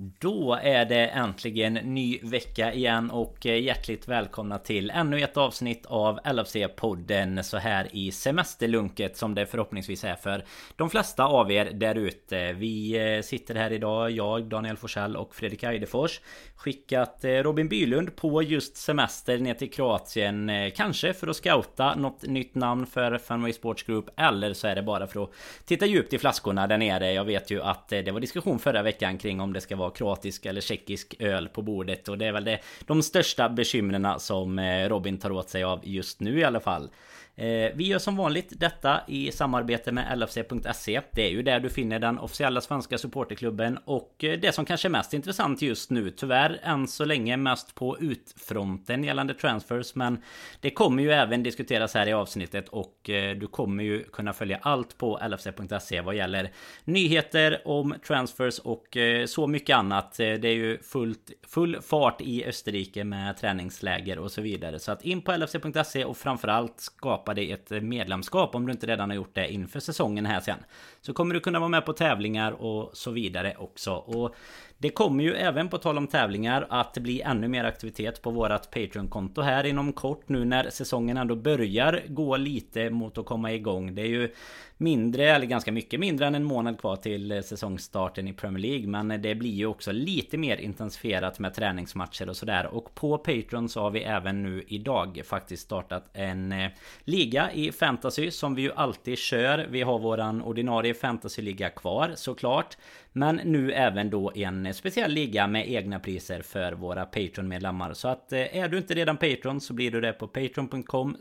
Då är det äntligen ny vecka igen och eh, hjärtligt välkomna till ännu ett avsnitt av LFC-podden så här i semesterlunket som det förhoppningsvis är för de flesta av er där ute. Vi eh, sitter här idag, jag, Daniel Forsell och Fredrik Eidefors skickat eh, Robin Bylund på just semester ner till Kroatien. Kanske för att scouta något nytt namn för Fanway Sports Group eller så är det bara för att titta djupt i flaskorna där nere. Jag vet ju att det var diskussion förra veckan kring om det ska vara ha kroatisk eller tjeckisk öl på bordet. Och det är väl det, de största bekymren som eh, Robin tar åt sig av just nu i alla fall. Eh, vi gör som vanligt detta i samarbete med LFC.se. Det är ju där du finner den officiella svenska supporterklubben och eh, det som kanske är mest intressant just nu, tyvärr än så länge mest på utfronten gällande transfers. Men det kommer ju även diskuteras här i avsnittet och eh, du kommer ju kunna följa allt på LFC.se vad gäller nyheter om transfers och så mycket annat. Det är ju fullt, full fart i Österrike med träningsläger och så vidare. Så att in på LFC.se och framförallt skapa skapa dig ett eh, medlemskap om du inte redan har gjort det inför säsongen här sen. Så kommer du kunna vara med på tävlingar och så vidare också. Och det kommer ju även på tal om tävlingar att bli ännu mer aktivitet på vårat Patreon-konto här inom kort nu när säsongen ändå börjar gå lite mot att komma igång. Det är ju mindre, eller ganska mycket mindre än en månad kvar till eh, säsongstarten i Premier League. Men det blir ju också lite mer intensifierat med träningsmatcher och sådär. Och på Patreon så har vi även nu idag faktiskt startat en eh, liga i fantasy som vi ju alltid kör. Vi har våran ordinarie fantasyliga kvar såklart. Men nu även då en speciell liga med egna priser för våra Patreon-medlemmar. Så att eh, är du inte redan Patreon så blir du det på patreon.com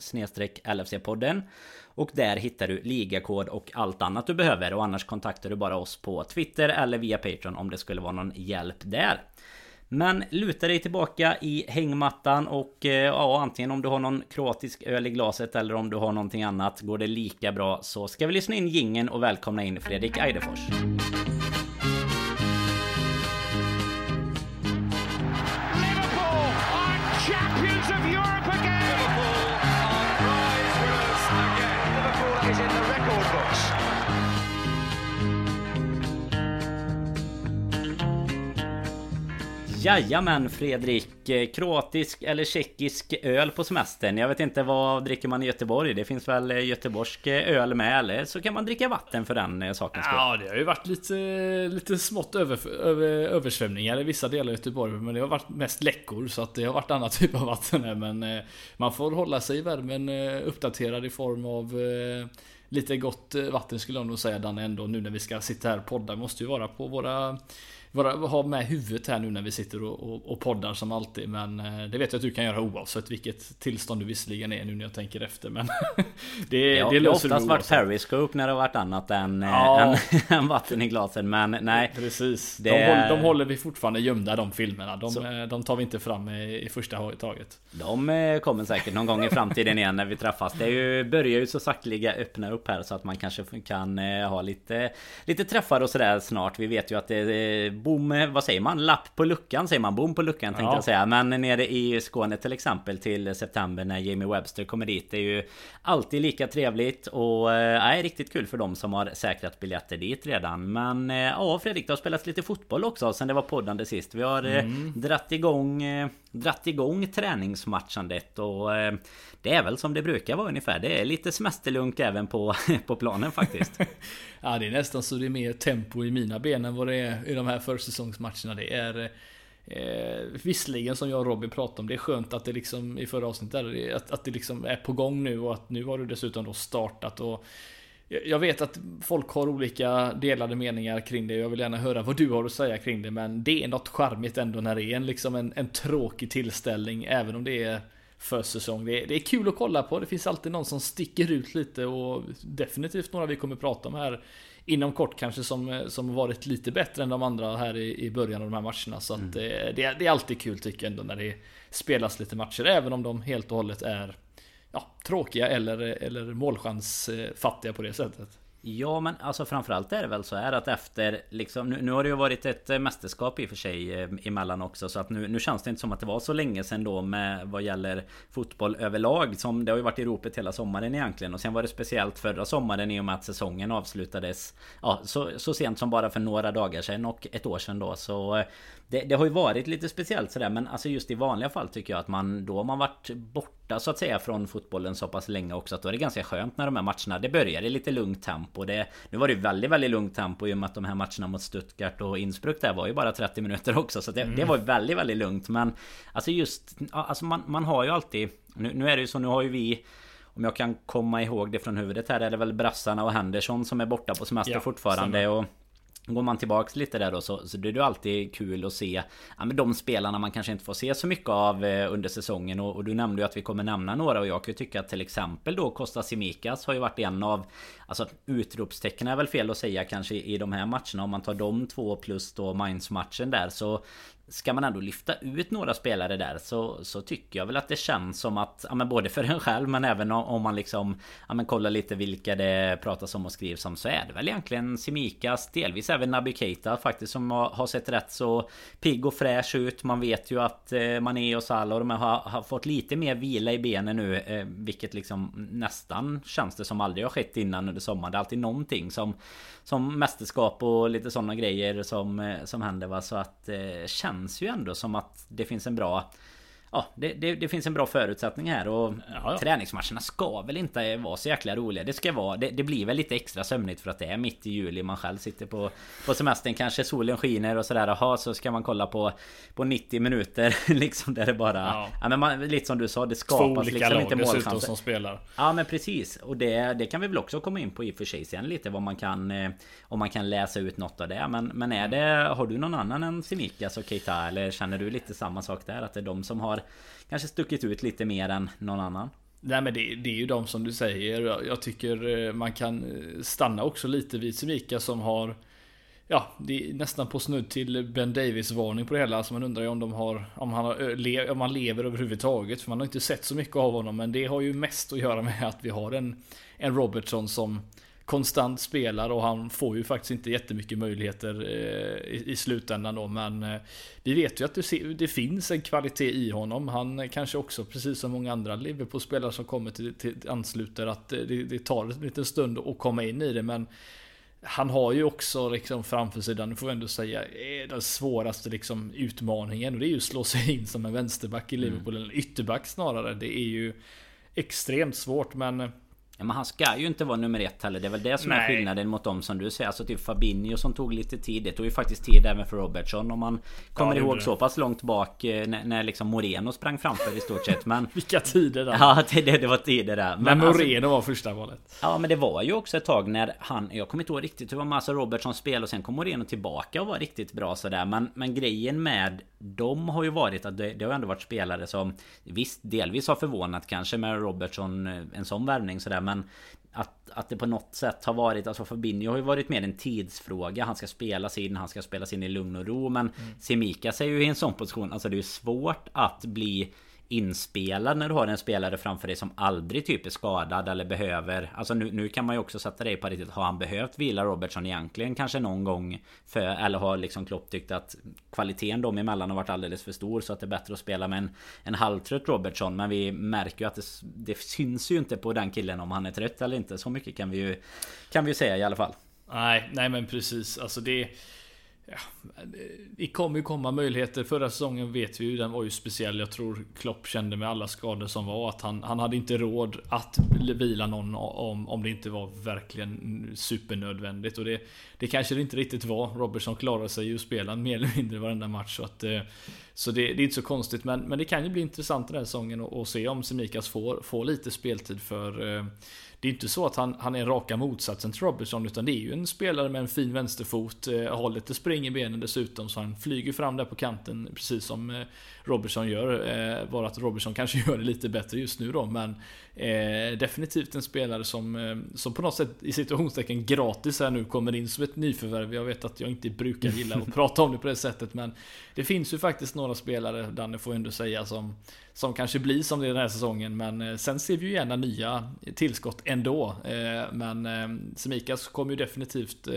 LFC-podden. Och där hittar du ligakod och allt annat du behöver. Och annars kontaktar du bara oss på Twitter eller via Patreon om det skulle vara någon hjälp där. Men luta dig tillbaka i hängmattan och eh, ja, antingen om du har någon kroatisk öl i glaset eller om du har någonting annat går det lika bra så ska vi lyssna in gingen och välkomna in Fredrik Eidefors. Jajamän Fredrik! Eh, kroatisk eller tjeckisk öl på semestern. Jag vet inte vad dricker man i Göteborg? Det finns väl eh, göteborgsk eh, öl med eller så kan man dricka vatten för den sakens skull. Ja det har ju varit lite, lite smått över, över, översvämningar i vissa delar av Göteborg. Men det har varit mest läckor så att det har varit annan typ av vatten här. Men man får hålla sig i värmen uppdaterad i form av lite gott vatten skulle jag nog säga Danne ändå nu när vi ska sitta här och podda. Måste ju vara på våra vara, ha med huvudet här nu när vi sitter och, och, och, poddar som alltid. Men eh, det vet jag att du kan göra oavsett vilket tillstånd du visserligen är nu när jag tänker efter. Men det, ja, det löser har oftast varit periscope när det har varit annat än, eh, ja. än, än vatten i glasen. Men nej. Precis. Det... De, håller, de håller vi fortfarande gömda de filmerna. De, eh, de tar vi inte fram i, i första taget. De kommer säkert någon gång i framtiden igen när vi träffas. Det är ju, börjar ju så sakteliga öppna upp här så att man kanske kan ha lite, lite träffar och sådär snart. Vi vet ju att det bom, vad säger man? Lapp på luckan säger man. Bom på luckan tänkte ja. jag säga. Men nere i Skåne till exempel till september när Jamie Webster kommer dit. Det är ju alltid lika trevligt och äh, riktigt kul för dem som har säkrat biljetter dit redan. Men äh, ja Fredrik, det har spelats lite fotboll också sen det var poddande sist. Vi har mm. dratt igång dratt igång träningsmatchandet och det är väl som det brukar vara ungefär. Det är lite semesterlunk även på, på planen faktiskt. ja, det är nästan så det är mer tempo i mina ben än vad det är i de här försäsongsmatcherna. Det är Eh, visserligen som jag och Robin pratade om, det är skönt att det liksom i förra avsnittet att, att det liksom är på gång nu och att nu har du dessutom då startat och jag vet att folk har olika delade meningar kring det. Jag vill gärna höra vad du har att säga kring det. Men det är något charmigt ändå när det är en, liksom en, en tråkig tillställning. Även om det är försäsong. Det är, det är kul att kolla på. Det finns alltid någon som sticker ut lite och definitivt några vi kommer prata om här inom kort kanske som, som varit lite bättre än de andra här i, i början av de här matcherna. Så mm. att det, det, är, det är alltid kul tycker jag ändå när det spelas lite matcher. Även om de helt och hållet är ja, tråkiga eller, eller målchansfattiga på det sättet. Ja men alltså framförallt är det väl så här att efter liksom nu, nu har det ju varit ett eh, mästerskap i och för sig eh, emellan också så att nu, nu känns det inte som att det var så länge sedan då med vad gäller fotboll överlag som det har ju varit i ropet hela sommaren egentligen. Och sen var det speciellt förra sommaren i och med att säsongen avslutades ja, så, så sent som bara för några dagar sedan och ett år sedan då. Så eh, det, det, har ju varit lite speciellt sådär men alltså just i vanliga fall tycker jag att man då har man varit borta så att säga från fotbollen så pass länge också att då är det ganska skönt när de här matcherna det börjar i lite lugnt tempo. Det, Nu var det ju väldigt väldigt lugnt tempo i och med att de här matcherna mot Stuttgart och Innsbruck där var ju bara 30 minuter också så det, mm. det var ju väldigt väldigt lugnt. Men Alltså just Alltså man, man har ju alltid nu, nu är det ju så nu har ju vi om jag kan komma ihåg det från huvudet här är det väl Brassarna och Henderson som är borta på semester ja, fortfarande och Går man tillbaks lite där då så, så det är det alltid kul att se ja, men De spelarna man kanske inte får se så mycket av eh, under säsongen. Och, och, du nämnde ju att vi kommer nämna några och jag kan ju tycka att till exempel då Costa Simikas har ju varit en av Alltså utropstecken är väl fel att säga kanske i de här matcherna. Om man tar de två plus då Mainz matchen där så Ska man ändå lyfta ut några spelare där så, så tycker jag väl att det känns som att ja, men Både för en själv men även om man liksom ja, men kollar lite vilka det pratas om och skrivs om Så är det väl egentligen Simikas Delvis även Naby Keita faktiskt som har, har, sett rätt så Pigg och fräsch ut. Man vet ju att eh, Mané och Salah och de har, har, fått lite mer vila i benen nu eh, Vilket liksom nästan känns det som aldrig har skett innan under sommaren. Det är alltid någonting som Som mästerskap och lite sådana grejer som, eh, som händer va? Så att eh, känns känns ju ändå som att det finns en bra Ja, det, det, det, finns en bra förutsättning här och ja, ja. träningsmatcherna ska väl inte vara så jäkla roliga. Det ska vara, det, det, blir väl lite extra sömnigt för att det är mitt i juli. Man själv sitter på, på semestern, kanske solen skiner och sådär. Jaha, så ska man kolla på, på 90 minuter liksom där det bara... Ja, ja men man, lite som du sa, det skapas liksom lag, inte målchanser. som spelar. Ja men precis. Och det, det kan vi väl också komma in på i och för sig sen lite vad man kan... Eh, om man kan läsa ut något av det. Men, men är det... Har du någon annan än Simikas och Keita? Eller känner du lite samma sak där? Att det är de som har kanske stuckit ut lite mer än någon annan. Nej men det, det, är ju de som du säger. Jag tycker eh, man kan eh, stanna också lite vid Simika som har Ja, det är nästan på snudd till Ben Davis varning på det hela. Så man undrar ju om de har Om han, har, eh, om han lever överhuvudtaget. För man har inte sett så mycket av honom. Men det har ju mest att göra med att vi har en En Robertson som konstant spelar och han får ju faktiskt inte jättemycket möjligheter eh, i, slutändan då. Men eh, vi vet ju att det, finns en kvalitet i honom. Han kanske också, precis som många andra Liverpool-spelare som kommer till, till ansluter, att det, det tar en liten stund att komma in i det. Men han har ju också liksom framför sig den, får vi ändå säga, den svåraste liksom utmaningen. Och det är ju att slå sig in som en vänsterback i Liverpool, mm. eller ytterback snarare. Det är ju extremt svårt men men han ska ju inte vara nummer ett heller. Det är väl det som Nej. är skillnaden mot dem som du säger. Alltså typ Fabinho som tog lite tid. Det tog ju faktiskt tid även för Robertson. Om man kommer ja, ihåg så pass långt bak eh, när, när liksom Moreno sprang framför i stort sett. Men... Vilka tider där. Ja, det, det, var tider där. Men, men alltså- Moreno alltså, var första valet. Ja, men det var ju också ett tag när han... Jag kommer inte ihåg riktigt hur det var med alltså Robertsons spel och sen kom Moreno tillbaka och var riktigt bra sådär. Men, men grejen med de har ju varit att det, det har ändå varit spelare som Visst, delvis har förvånat kanske med Robertson eh, En sån värvning sådär men att, att det på något sätt har varit Alltså Fabinho har ju varit mer en tidsfråga Han ska spelas in, han ska spelas in i lugn och ro Men mm. Semikas är ju i en sån position Alltså det är ju svårt att bli inspelad när du har en spelare framför dig som aldrig typ är skadad eller behöver. Alltså nu, nu kan man ju också sätta dig på riktigt. Har han behövt vila Robertson egentligen? Kanske någon gång för, Eller har liksom Klopp tyckt att Kvaliteten dem emellan har varit alldeles för stor Så att det är bättre att spela med en, en halvtrött Robertson. Men vi märker ju att det, det syns ju inte på den killen om han är trött eller inte. Så mycket kan vi ju Kan vi ju säga i alla fall. Nej, nej men precis. Alltså det Ja, det kommer ju komma möjligheter. Förra säsongen vet vi ju, den var ju speciell. Jag tror Klopp kände med alla skador som var att han, han hade inte råd att vila någon om, om det inte var verkligen supernödvändigt. Och det, det kanske det inte riktigt var. Robertson klarade sig ju att spela mer eller mindre varenda match. Så, att, eh, så det, det är inte så konstigt. Men, men det kan ju bli intressant den här säsongen att se om Semikas får, får lite speltid för eh, det är inte så att han, han är raka motsatsen till Robertson utan det är ju en spelare med en fin vänsterfot, eh, har lite spring i benen dessutom så han flyger fram där på kanten precis som eh, Robertson gör. Eh, bara att Robertson kanske gör det lite bättre just nu då men eh, definitivt en spelare som, eh, som på något sätt i situationstecken gratis här nu kommer in som ett nyförvärv. Jag vet att jag inte brukar gilla att prata om det på det sättet men det finns ju faktiskt några spelare, Danne får jag ändå säga, som som kanske blir som det är den här säsongen. Men eh, sen ser vi ju gärna nya tillskott ändå. Eh, men eh, Semikas kommer ju definitivt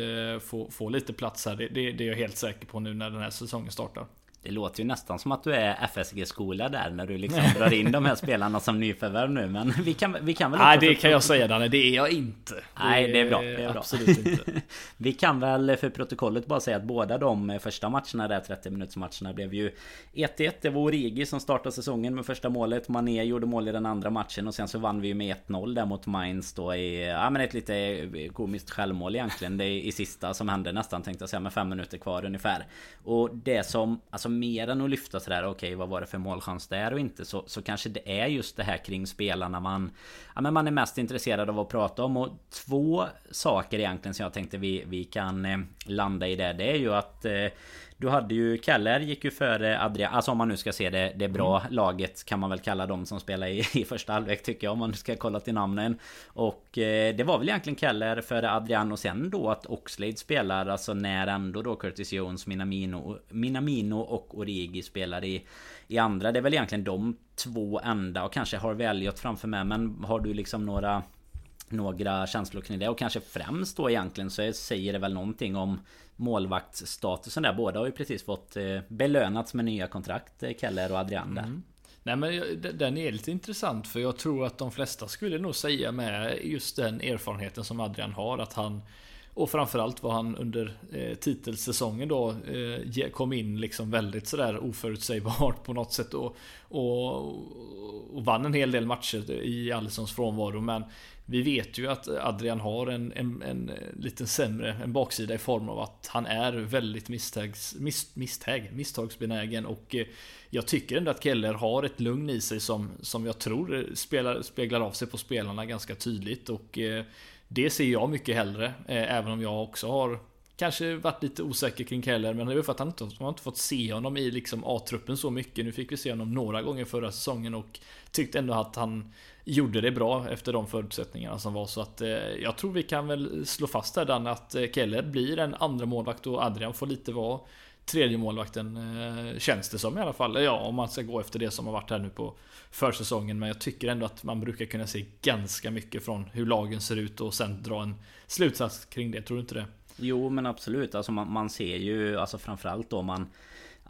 få, få lite plats här. Det, det, det är jag helt säker på nu när den här säsongen startar. Det låter ju nästan som att du är FSG-skola där när du liksom drar in de här spelarna som nyförvärv nu Men vi kan, vi kan väl Nej det kan jag säga Danne, det är jag inte. Nej det är bra, det är bra. Absolut inte. Vi kan väl för protokollet bara säga att båda de första matcherna där 30 minuters matcherna blev ju 1-1 Det var Origi som startade säsongen med första målet. Mané gjorde mål i den andra matchen och sen så vann vi ju med 1-0 där mot Mainz då i Ja men ett lite komiskt självmål egentligen. Det i sista som hände nästan tänkte jag säga med fem minuter kvar ungefär. Och det som Alltså Liksom mer än att lyfta sådär okej okay, vad var det för målchans där och inte så, så kanske det är just det här kring spelarna man Ja men man är mest intresserad av att prata om. Och två saker egentligen som jag tänkte vi, vi kan eh, landa i där Det är ju att eh, du hade ju Keller gick ju före Adrian Alltså om man nu ska se det, det bra mm. laget Kan man väl kalla dem som spelar i, i första halvlek tycker jag Om man ska kolla till namnen Och eh, det var väl egentligen Keller före Adrian Och sen då att Oxlade spelar Alltså när ändå då Curtis Jones, Minamino, Minamino och Origi spelar i I andra Det är väl egentligen de två enda Och kanske har Elliot framför mig Men har du liksom några några känslor kring det och kanske främst då egentligen så säger det väl någonting om målvaktsstatusen där. Båda har ju precis fått eh, belönats med nya kontrakt, eh, Keller och Adrian där. Mm. Nej men eh, den är lite intressant för jag tror att de flesta skulle nog säga med just den erfarenheten som Adrian har att han och framförallt var han under eh, titelsäsongen då eh, kom in liksom väldigt sådär oförutsägbart på något sätt och, och, och vann en hel del matcher i Allisons frånvaro. Men vi vet ju att Adrian har en, en, en lite sämre en baksida i form av att han är väldigt misstags, mis, misstag, misstagsbenägen och eh, jag tycker ändå att Keller har ett lugn i sig som, som jag tror spelar, speglar av sig på spelarna ganska tydligt och eh, det ser jag mycket hellre eh, även om jag också har Kanske varit lite osäker kring Keller men det är för att han inte, har inte fått se honom i liksom A-truppen så mycket. Nu fick vi se honom några gånger förra säsongen och tyckte ändå att han gjorde det bra efter de förutsättningarna som var. Så att eh, jag tror vi kan väl slå fast här Dan att eh, Keller blir en andra målvakt och Adrian får lite vara tredje målvakten eh, Känns det som i alla fall. Ja, om man ska gå efter det som har varit här nu på försäsongen. Men jag tycker ändå att man brukar kunna se ganska mycket från hur lagen ser ut och sen dra en slutsats kring det. Tror du inte det? Jo men absolut. Alltså man, man ser ju alltså framförallt då man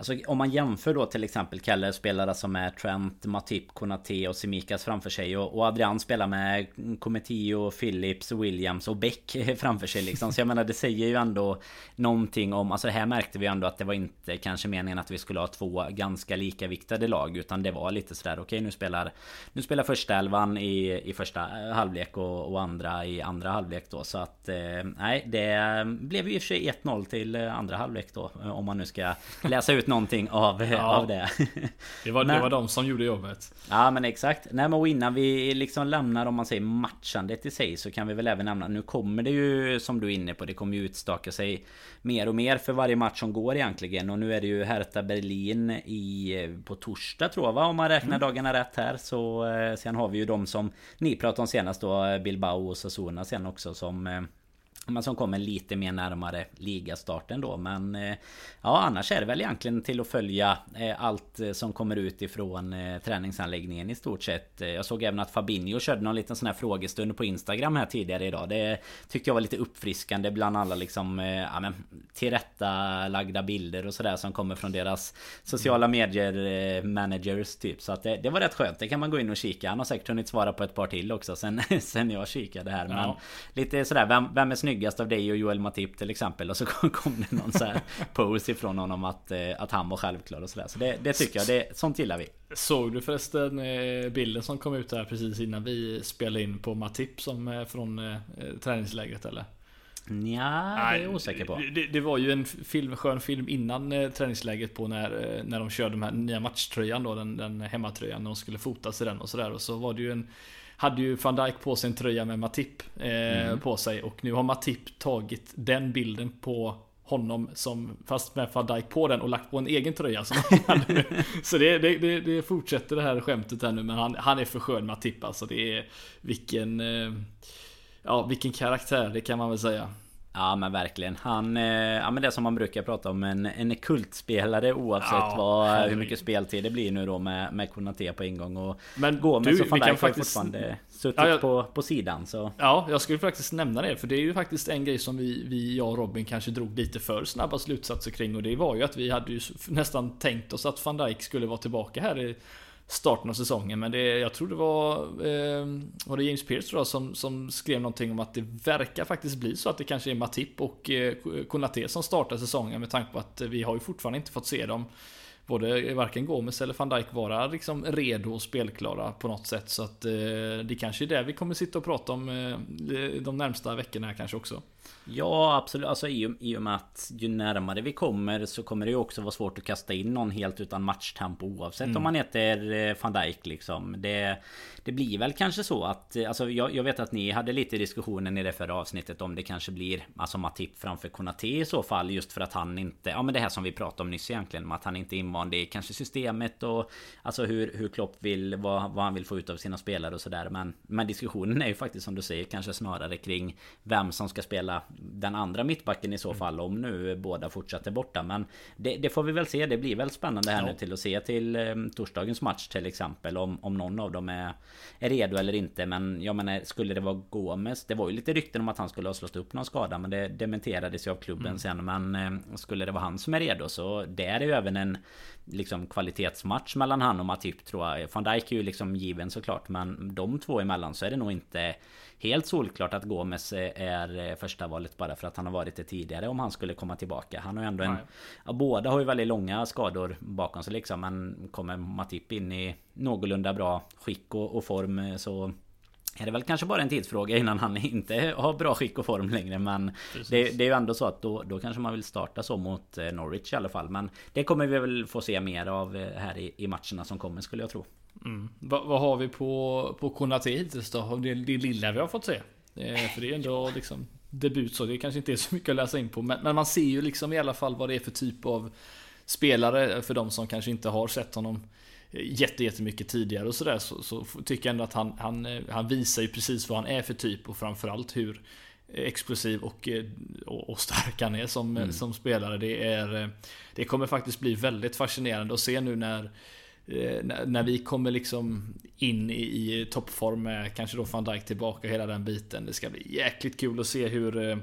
Alltså om man jämför då till exempel Keller spelare som är Trent, Matip, Konate och Semikas framför sig och, och Adrian spelar med Cometio, Phillips, Williams och Beck framför sig liksom. Så jag menar det säger ju ändå någonting om, alltså här märkte vi ändå att det var inte kanske meningen att vi skulle ha två ganska lika viktade lag utan det var lite sådär okej okay, nu spelar Nu spelar första elvan i, i första eh, halvlek och, och andra i andra halvlek då så att eh, nej det blev ju i och för sig 1-0 till eh, andra halvlek då om man nu ska läsa ut någonting av, ja. av det. Det var, men, det var de som gjorde jobbet. Ja men exakt. Nej men innan vi liksom lämnar om man säger matchandet i sig så kan vi väl även nämna Nu kommer det ju som du är inne på Det kommer ju utstaka sig Mer och mer för varje match som går egentligen Och nu är det ju Hertha Berlin i På torsdag tror jag va? Om man räknar mm. dagarna rätt här så eh, Sen har vi ju de som Ni pratade om senast då Bilbao och Sassona sen också som eh, men som kommer lite mer närmare ligastarten då. Men eh, Ja annars är det väl egentligen till att följa eh, Allt eh, som kommer ut ifrån träningsanläggningen i stort sett. Jag såg även att Fabinho körde någon liten sån här frågestund på Instagram här tidigare idag. Det tyckte jag var lite uppfriskande bland alla liksom ja, men, Tillrättalagda bilder och sådär som kommer från deras Sociala medier managers typ. Så att det, det, var rätt skönt. Det kan man gå in och kika. Han har säkert hunnit svara på ett par till också sen, sen jag kikade här. Men ja. Lite sådär vem, vem är snyggast av dig och Joel Matip till exempel. Och så kom det någon så här pose ifrån honom att, eh, att han var självklar och sådär. Så det, det tycker jag, det, sånt gillar vi. Såg du förresten eh, bilden som kom ut här precis innan vi spelade in på Matip som är från eh, träningslägret eller? Ja, det är jag osäker på. Det, det, var ju en film, skön film innan eh, träningsläget på när, eh, när de körde de här nya matchtröjan då, den, den hemmatröjan, när de skulle fotas i den och sådär. Och så var det ju en hade ju van Dijk på sig en tröja med Matip eh, mm. på sig. Och nu har Matip tagit den bilden på honom som fast med van Dijk på den och lagt på en egen tröja som Så det, det, det, det, fortsätter det här skämtet här nu men han, han är för skön Matip alltså. Det är vilken eh, Ja vilken karaktär det kan man väl säga Ja men verkligen. Han, eh, ja men det som man brukar prata om en, en kultspelare oavsett ja, vad, hur mycket speltid det blir nu då med, med Konate på ingång. Och Men Gomes du, och van Dijk har faktiskt... fortfarande suttit ja, jag, på, på sidan så Ja, jag skulle faktiskt nämna det för det är ju faktiskt en grej som vi, vi jag och Robin kanske drog lite för snabba slutsatser kring och det var ju att vi hade ju nästan tänkt oss att van Dijk skulle vara tillbaka här i starten av säsongen. Men det, jag tror det var, eh, var det James Pierce tror jag, som, som skrev någonting om att det verkar faktiskt bli så att det kanske är Matip och eh, Konate som startar säsongen med tanke på att vi har ju fortfarande inte fått se dem både eh, varken Gomes eller van Dijk vara liksom redo och spelklara på något sätt. Så att eh, det kanske är det vi kommer sitta och prata om eh, de närmsta veckorna här kanske också. Ja absolut, alltså i, i och med att ju närmare vi kommer så kommer det ju också vara svårt att kasta in någon helt utan matchtempo oavsett mm. om man heter eh, van Dijk liksom. Det, det blir väl kanske så att, eh, alltså jag, jag, vet att ni hade lite diskussionen i det förra avsnittet om det kanske blir alltså Matip framför Konate i så fall just för att han inte, ja men det här som vi pratade om nyss egentligen, att han inte är invand i kanske systemet och alltså hur, hur Klopp vill, vad, vad han vill få ut av sina spelare och sådär. Men, men diskussionen är ju faktiskt som du säger kanske snarare kring vem som ska spela den andra mittbacken i så fall om nu båda fortsätter borta. Men det, det får vi väl se. Det blir väl spännande här ja. nu till att se till eh, torsdagens match till exempel. Om, om någon av dem är, är redo eller inte. Men jag menar skulle det vara Gomes. Det var ju lite rykten om att han skulle ha slått upp någon skada. Men det dementerades ju av klubben mm. sen. Men eh, skulle det vara han som är redo så det är ju även en liksom kvalitetsmatch mellan han och Matip tror jag. Van Dijk är ju liksom given såklart. Men de två emellan så är det nog inte helt solklart att Gomes är första valet bara för att han har varit det tidigare om han skulle komma tillbaka. Han har ju ändå en... Ja, båda har ju väldigt långa skador bakom sig liksom. Men kommer Matip in i någorlunda bra skick och, och form så är det väl kanske bara en tidsfråga innan han inte har bra skick och form längre Men det, det, är ju ändå så att då, då kanske man vill starta så mot eh, Norwich i alla fall. Men det kommer vi väl få se mer av eh, här i, i matcherna som kommer skulle jag tro. Mm. vad, vad har vi på, på Konate hittills då? Det, det lilla vi har fått se. Eh, För det är ändå liksom debut så det kanske inte är så mycket att läsa in på. Men, men man ser ju liksom i alla fall vad det är för typ av Spelare för de som kanske inte har sett honom jätte, jättemycket tidigare och sådär så, så tycker jag ändå att han, han, eh, han visar ju precis vad han är för typ och framförallt hur explosiv och, eh, och, och stark han är som, mm. som spelare. Det, är, eh, det kommer faktiskt bli väldigt fascinerande att se nu när när vi kommer liksom in i, i toppform med kanske då van Dijk tillbaka hela den biten. Det ska bli jäkligt kul att se hur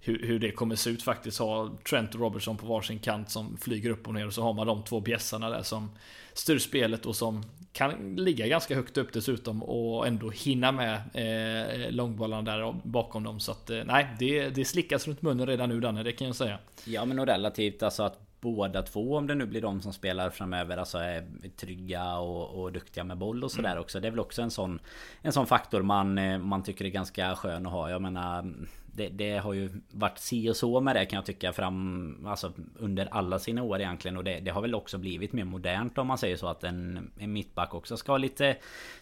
hur, hur det kommer se ut faktiskt. Ha Trent och Robertson på varsin kant som flyger upp och ner och så har man de två bjässarna där som styr spelet och som kan ligga ganska högt upp dessutom och ändå hinna med eh, långbollarna där bakom dem. Så att eh, nej, det, det slickas runt munnen redan nu Danne, det kan jag säga. Ja men och relativt alltså att båda två om det nu blir de som spelar framöver alltså är trygga och, och duktiga med boll och sådär mm. också. Det är väl också en sån En sån faktor man, eh, man tycker är ganska skön att ha. Jag menar det, det, har ju varit si och så med det kan jag tycka fram Alltså under alla sina år egentligen. Och det, det, har väl också blivit mer modernt om man säger så att en, en mittback också ska ha lite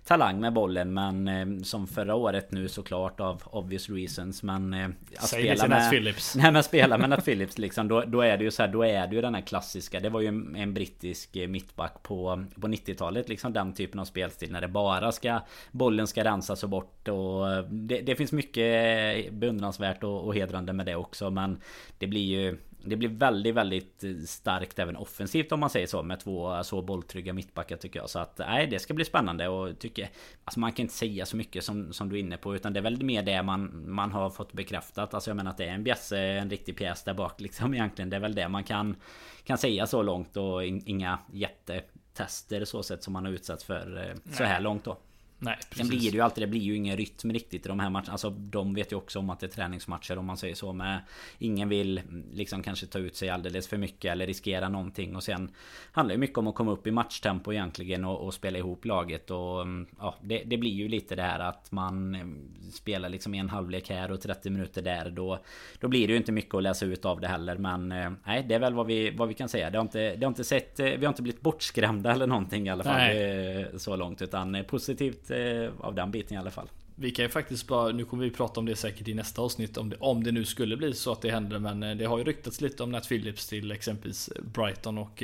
Talang med bollen. Men eh, som förra året nu såklart av obvious reasons. Men eh, att Säg spela med Phillips. Nej men spela med Nat Phillips liksom då, då är det ju så här, Då är det ju den här klassiska. Det var ju en, en brittisk eh, mittback på, på 90-talet liksom den typen av spelstil. När det bara ska Bollen ska rensas och bort. Och eh, det, det finns mycket beundransvärt beundransvärt och, och hedrande med det också men Det blir ju det blir väldigt, väldigt starkt även offensivt om man säger så med två så bolltrygga mittbackar tycker jag. Så att nej, det ska bli spännande och tycker... Alltså man kan inte säga så mycket som, som du är inne på utan det är väl mer det man, man har fått bekräftat. Alltså jag menar att det är en bjässe, en riktig pjäs där bak liksom egentligen. Det är väl det man kan, kan säga så långt och in, inga jättetester så sätt som man har utsatts för eh, så här långt då. Nej, precis. Sen blir det ju alltid, det blir ju ingen rytm riktigt i de här matcherna. Alltså de vet ju också om att det är träningsmatcher om man säger så. Men ingen vill liksom kanske ta ut sig alldeles för mycket eller riskera någonting. Och sen handlar det mycket om att komma upp i matchtempo egentligen och, och spela ihop laget. Och mm, ja, det, det, blir ju lite det här att man mm, spelar liksom en halvlek här och 30 minuter där. Då, då blir det ju inte mycket att läsa ut av det heller. Men eh, nej, det är väl vad vi, vad vi kan säga. Det har inte, det har inte sett, vi har inte blivit bortskrämda eller någonting i alla fall. Nej. Eh, så långt. Utan positivt lite eh, av den biten i alla fall. vi kan ju faktiskt bara, nu kommer vi prata om det säkert i nästa avsnitt om det, om det nu skulle bli så att det händer. Men eh, det har ju ryktats lite om Nat Phillips till exempelvis eh, Brighton och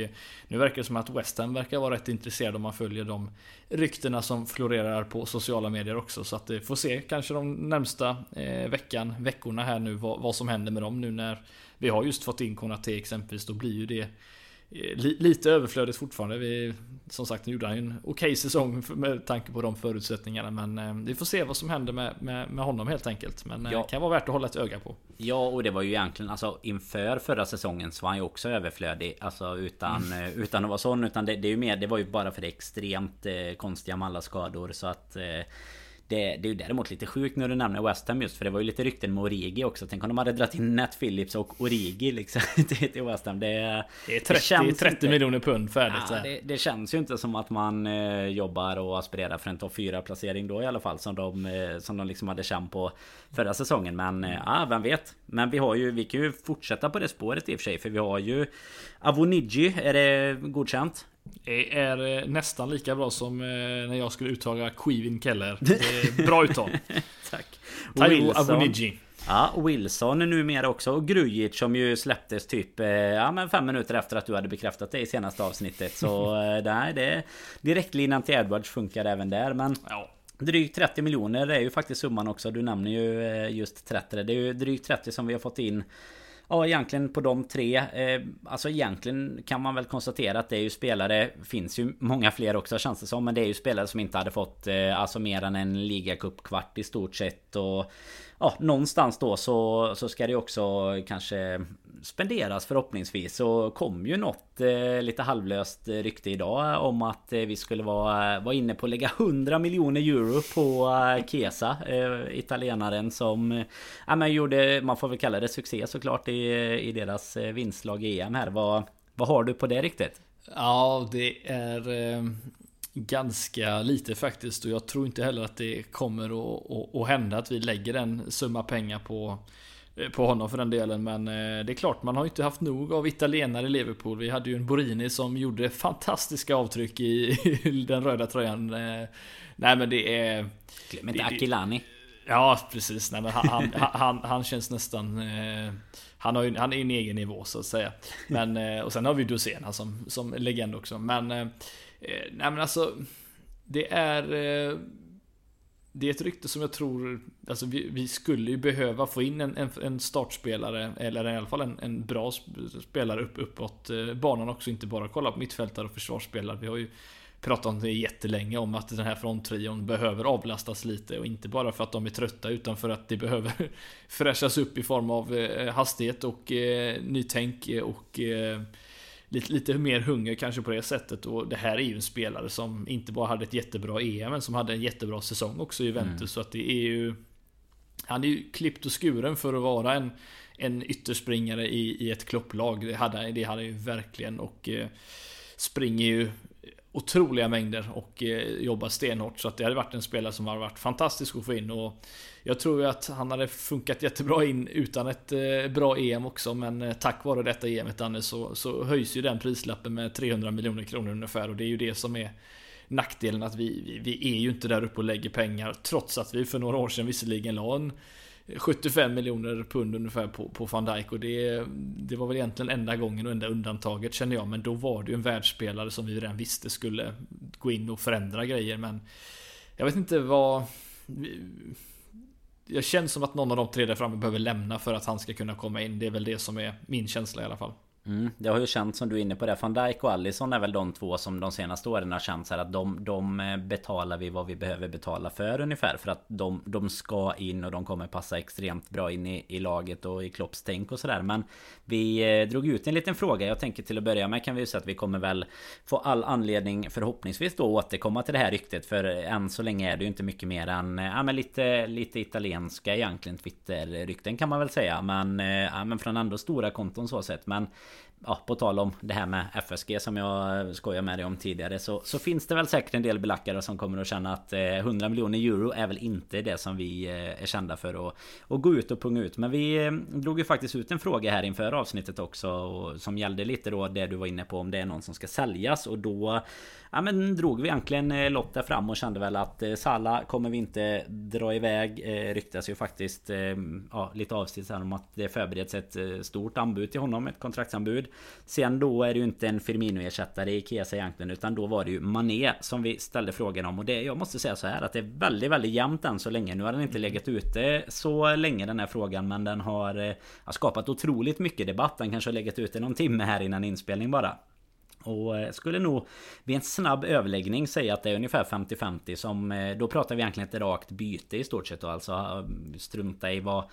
nu verkar det som att West Ham verkar vara rätt intresserade om man följer de ryktena som florerar på sociala medier också. Så att vi får se kanske de närmsta veckan, veckorna här nu vad, vad som händer med dem nu när vi har just fått in Konate exempelvis. Då blir ju det lite överflödigt fortfarande. Vi, som sagt, nu gjorde han ju en okej okay säsong med tanke på de förutsättningarna. Men eh, vi får se vad som händer med, med, med honom helt enkelt. Men eh, ja. kan vara värt att hålla ett öga på. Ja, och det var ju egentligen alltså inför förra säsongen så var han ju också överflödig. Alltså utan, mm. utan att vara sån. Utan det, det, är ju mer, det var ju bara för det extremt eh, konstiga med alla skador. Så att eh, det, det är ju däremot lite sjukt när du nämner West Ham just för det var ju lite rykten med Origi också. Tänk om de hade dragit in Nat Phillips och Origi liksom till, West Ham. Det, det är 30, det 30 miljoner pund färdigt. Ja, det, det, känns ju inte som att man eh, jobbar och aspirerar för en topp 4 placering då i alla fall. Som de, eh, som de liksom hade känt på förra säsongen. Men eh, ja, vem vet. Men vi har ju, vi kan ju fortsätta på det spåret i och för sig. För vi har ju Avonigi, är det godkänt? Är eh, nästan lika bra som eh, när jag skulle uttala Quivin Keller. Bra uttal. Tack. Taiwo Avoniji. Ja, Wilson numera också. Och Grujic som ju släpptes typ eh, ja, men fem minuter efter att du hade bekräftat det i senaste avsnittet. Så nej, det direktlinan till Edwards funkar även där. Men ja. Drygt 30 miljoner är ju faktiskt summan också. Du nämner ju just 30. Det är ju drygt 30 som vi har fått in Ja egentligen på de tre. Eh, Alltså egentligen kan man väl konstatera att det är ju spelare Finns ju många fler också känns det som Men det är ju spelare som inte hade fått eh, Alltså mer än en ligacupkvart i stort sett och ja, någonstans då så, så ska det också kanske spenderas förhoppningsvis. Så kom ju något eh, lite halvlöst rykte idag om att eh, vi skulle vara, vara inne på att lägga 100 miljoner euro på eh, Kesa. Eh, italienaren som eh, ja, men gjorde, man får väl kalla det succé såklart i, i deras eh, vinstlag i EM här. Vad, vad har du på det riktigt? Ja, det är eh, ganska lite faktiskt och jag tror inte heller att det kommer att, att, att hända att vi lägger en summa pengar på eh, på honom för den delen men eh, det är klart man har inte haft nog av italienare i Liverpool. Vi hade ju en Borini som gjorde fantastiska avtryck i, den röda tröjan. Eh, nej men det är... Glöm inte Akilani. Ja precis, nej, men han, han, han, han känns nästan... han, har ju, han är en egen nivå så att säga. Men, och sen har vi Dusena som, som legend också. Men Eh, nej men alltså, det är... Eh, det är ett rykte som jag tror, alltså vi, vi skulle ju behöva få in en, en, en startspelare, eller i alla fall en, en bra spelare upp, uppåt eh, banan också, inte bara kolla på mittfältare och försvarsspelare. Vi har ju pratat om det jättelänge om att den här fronttrion behöver avlastas lite och inte bara för att de är trötta utan för att det behöver fräschas upp i form av eh, hastighet och eh, nytänk och eh, lite, lite mer hunger kanske på det sättet. Och det här är ju en spelare som inte bara hade ett jättebra EM, men som hade en jättebra säsong också i Juventus. Mm. Så att det är ju... Han är ju klippt och skuren för att vara en, en ytterspringare i, i ett klopplag. Det hade, det hade ju verkligen och eh, springer ju otroliga mängder och eh, jobbar stenhårt. Så att det hade varit en spelare som hade varit fantastisk att få in. Och jag tror ju att han hade funkat jättebra in utan ett eh, bra EM också. Men eh, tack vare detta EMet Danne så, så höjs ju den prislappen med 300 miljoner kronor ungefär. Och det är ju det som är nackdelen att vi, vi, vi är ju inte där uppe och lägger pengar. Trots att vi för några år sedan visserligen la en 75 miljoner pund ungefär på, på van Dijk och det, det var väl egentligen enda gången och enda undantaget känner jag. Men då var det ju en världsspelare som vi redan visste skulle gå in och förändra grejer. Men jag vet inte vad... Jag känner som att någon av de tre där framme behöver lämna för att han ska kunna komma in. Det är väl det som är min känsla i alla fall. Mm, det har ju känts som du är inne på det. Van Dijk och Allison är väl de två som de senaste åren har känts här att de, de eh, betalar vi vad vi behöver betala för ungefär. För att de, de ska in och de kommer passa extremt bra in i, i laget och i Klopps tänk och sådär. Men vi eh, drog ut en liten fråga. Jag tänker till att börja med kan vi ju säga att vi kommer väl få all anledning förhoppningsvis då återkomma till det här ryktet. För än så länge är det ju inte mycket mer än eh, ja, men lite, lite italienska egentligen Twitter-rykten kan man väl säga. Men, ja, men från ändå stora konton så sett. Men ja, på tal om det här med FSG som jag skojade med dig om tidigare så, så finns det väl säkert en del belackare som kommer att känna att eh, 100 miljoner euro är väl inte det som vi eh, är kända för att, att gå ut och punga ut. Men vi eh, drog ju faktiskt ut en fråga här inför avsnittet också och, som gällde lite då det du var inne på om det är någon som ska säljas och då ja, men drog vi egentligen lott där fram och kände väl att eh, Salla kommer vi inte dra iväg. Eh, ryktas ju faktiskt ja, lite avsides om att det förbereds ett stort anbud till honom, ett kontraktsanbud. Sen då är det ju inte en Firmino-ersättare i Kesa egentligen utan då var det ju Mané som vi ställde frågan om och det jag måste säga så här att det är väldigt, väldigt jämnt än så länge. Nu har den inte legat ute så länge den här frågan men den har, har skapat otroligt mycket debatt. Den kanske har legat ute någon timme här innan inspelning bara. Och eh, skulle nog vid en snabb överläggning säga att det är ungefär 50-50 som eh, Då pratar vi egentligen ett rakt byte i stort sett och alltså eh, strunta i vad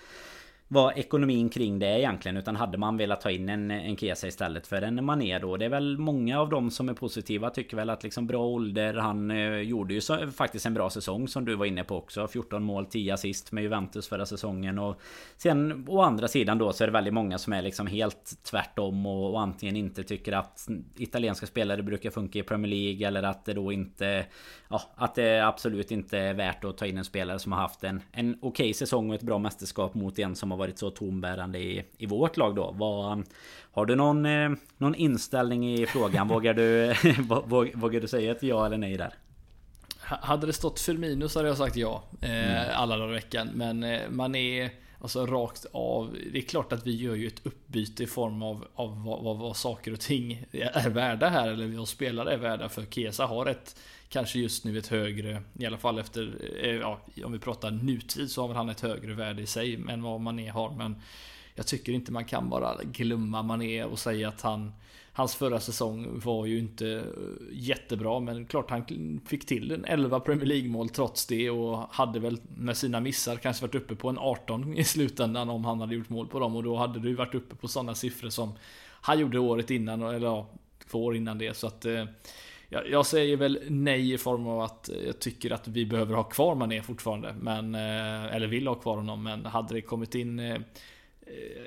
vad ekonomin kring det är egentligen utan hade man velat ta in en, en Kesa istället för en Mané då. Det är väl många av dem som är positiva tycker väl att liksom bra ålder. Han eh, gjorde ju så, faktiskt en bra säsong som du var inne på också. 14 mål, 10 assist med Juventus förra säsongen. Och sen å andra sidan då så är det väldigt många som är liksom helt tvärtom och, och antingen inte tycker att italienska spelare brukar funka i Premier League eller att det då inte ja, att det absolut inte är värt att ta in en spelare som har haft en, en okej okay säsong och ett bra mästerskap mot en som har varit så tombärande i, i vårt lag då. Vad, har du någon, eh, någon inställning i frågan? Vågar du, vågar du säga ett ja eller nej där? Hade det stått Firmino så hade jag sagt ja eh, mm. alla dagar i veckan. Men eh, man är alltså rakt av. Det är klart att vi gör ju ett uppbyte i form av, av vad, vad, vad saker och ting är värda här. Eller vad spelare är värda. För Kesa har ett kanske just nu ett högre, i alla fall efter, eh, ja, om vi pratar nutid så har väl han ett högre värde i sig än vad Mané har. Men jag tycker inte man kan bara glömma Mané och säga att han Hans förra säsong var ju inte eh, jättebra. Men klart han fick till en 11 Premier League mål trots det och hade väl med sina missar kanske varit uppe på en 18 i slutändan om han hade gjort mål på dem. Och då hade du varit uppe på sådana siffror som han gjorde året innan eller ja, två år innan det. Så att eh, jag, jag, säger väl nej i form av att jag tycker att vi behöver ha kvar Mané fortfarande. Men, eh, eller vill ha kvar honom. Men hade det kommit in eh,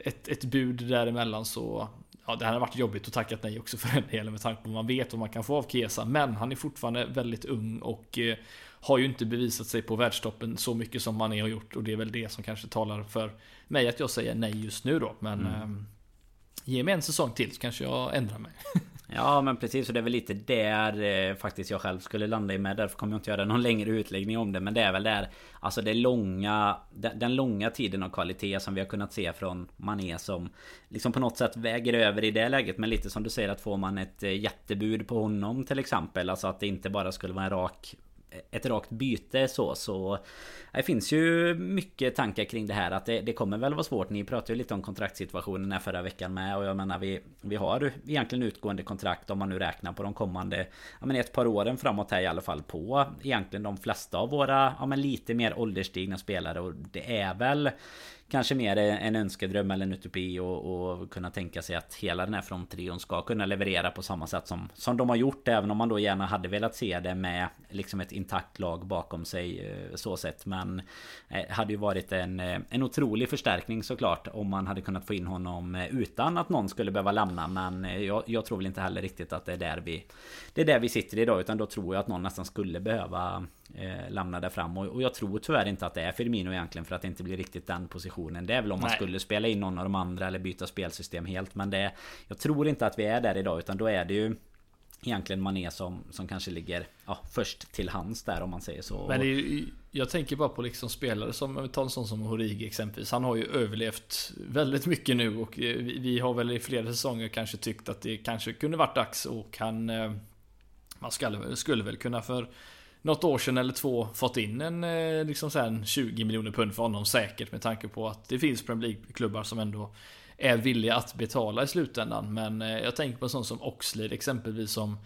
ett, ett bud däremellan så Ja, det hade varit jobbigt att tacka nej också för den delen med tanke på man vet vad man kan få av Kesa. Men han är fortfarande väldigt ung och eh, har ju inte bevisat sig på världstoppen så mycket som Mané har gjort. Och det är väl det som kanske talar för mig att jag säger nej just nu då. Men mm. eh, ge mig en säsong till så kanske jag ändrar mig. Ja men precis och det är väl lite där eh, faktiskt jag själv skulle landa i med. Därför kommer jag inte göra någon längre utläggning om det. Men det är väl där Alltså det långa den, den, långa tiden av kvalitet som vi har kunnat se från Mané som Liksom på något sätt väger över i det läget. Men lite som du säger att får man ett eh, jättebud på honom till exempel. Alltså att det inte bara skulle vara en rak ett rakt byte så så Det finns ju mycket tankar kring det här att det, det kommer väl vara svårt. Ni pratade ju lite om kontraktssituationen här förra veckan med och jag menar vi Vi har egentligen utgående kontrakt om man nu räknar på de kommande Ja men ett par åren framåt här i alla fall på Egentligen de flesta av våra Ja men lite mer ålderstigna spelare. Och det är väl kanske mer en önskedröm eller en utopi och, och kunna tänka sig att hela den här fronttrion ska kunna leverera på samma sätt som, som de har gjort. Även om man då gärna hade velat se det med liksom ett intakt lag bakom sig eh, så sett. Men eh, hade ju varit en, eh, en otrolig förstärkning såklart om man hade kunnat få in honom utan att någon skulle behöva lämna. Men jag, jag tror väl inte heller riktigt att det är där vi Det är där vi sitter idag utan då tror jag att någon nästan skulle behöva eh, lämna där fram. Och, och, jag tror tyvärr inte att det är Firmino egentligen för att det inte blir riktigt den positionen. Det är väl om man Nej. skulle spela in någon av de andra eller byta spelsystem helt. Men det Jag tror inte att vi är där idag utan då är det ju Egentligen Mané som, som kanske ligger ja, först till hands där om man säger så. Men är, jag tänker bara på liksom spelare som, ta en sån som Horigi exempelvis. Han har ju överlevt väldigt mycket nu och eh, vi, vi har väl i flera säsonger kanske tyckt att det kanske kunde varit dags och han eh, Man skulle, skulle väl kunna för något år sedan eller två fått in en eh, liksom så här, 20 miljoner pund för honom säkert med tanke på att det finns Premier League-klubbar som ändå är villiga att betala i slutändan. Men eh, jag tänker på en sån som Oxlade exempelvis som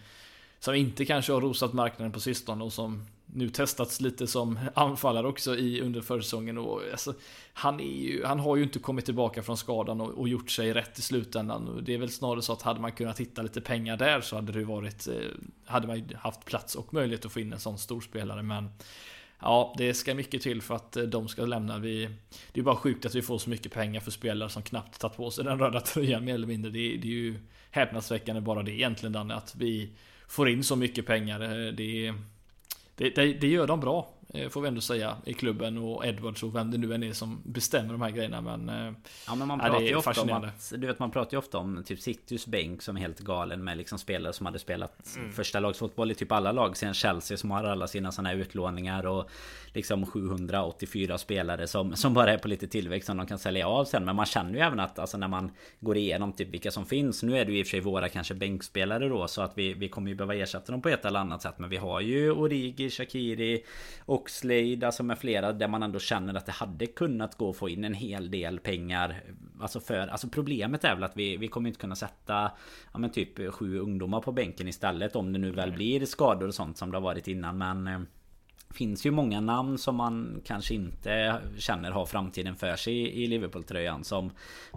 som inte kanske har rosat marknaden på sistone och som nu testats lite som anfallare också i under försäsongen. Och, alltså, han, är ju, han har ju inte kommit tillbaka från skadan och, och, gjort sig rätt i slutändan. Det är väl snarare så att hade man kunnat hitta lite pengar där så hade det varit eh, Hade man ju haft plats och möjlighet att få in en sån storspelare men Ja, det ska mycket till för att eh, de ska lämna. Vi, det är bara sjukt att vi får så mycket pengar för spelare som knappt tagit på sig den röda tröjan mer eller mindre. Det, det är ju häpnadsväckande bara det egentligen Danne, att vi får in så mycket pengar. Eh, det, det, det, det gör de bra. Eh, får vi ändå säga, i klubben och Edwards och vem det nu än är som bestämmer de här grejerna. Men, eh, ja, men man pratar ju ofta om att, du vet, man pratar ju ofta om typ Citys bänk som är helt galen med liksom spelare som hade spelat mm. första lagsfotboll i typ alla lag. Sen Chelsea som har alla sina sådana här utlåningar och liksom 784 spelare som, som bara är på lite tillväxt som de kan sälja av sen. Men man känner ju även att alltså när man går igenom typ vilka som finns. Nu är det ju i och för sig våra kanske bänkspelare då så att vi, vi kommer ju behöva ersätta dem på ett eller annat sätt. Men vi har ju Origi, Shakiri, Oxlade, alltså med flera där man ändå känner att det hade kunnat gå att få in en hel del pengar. Alltså för, alltså problemet är väl att vi, vi kommer inte kunna sätta ja men typ sju ungdomar på bänken istället om det nu väl blir skador och sånt som det har varit innan. Men eh, finns ju många namn som man kanske inte känner har framtiden för sig i Liverpool-tröjan som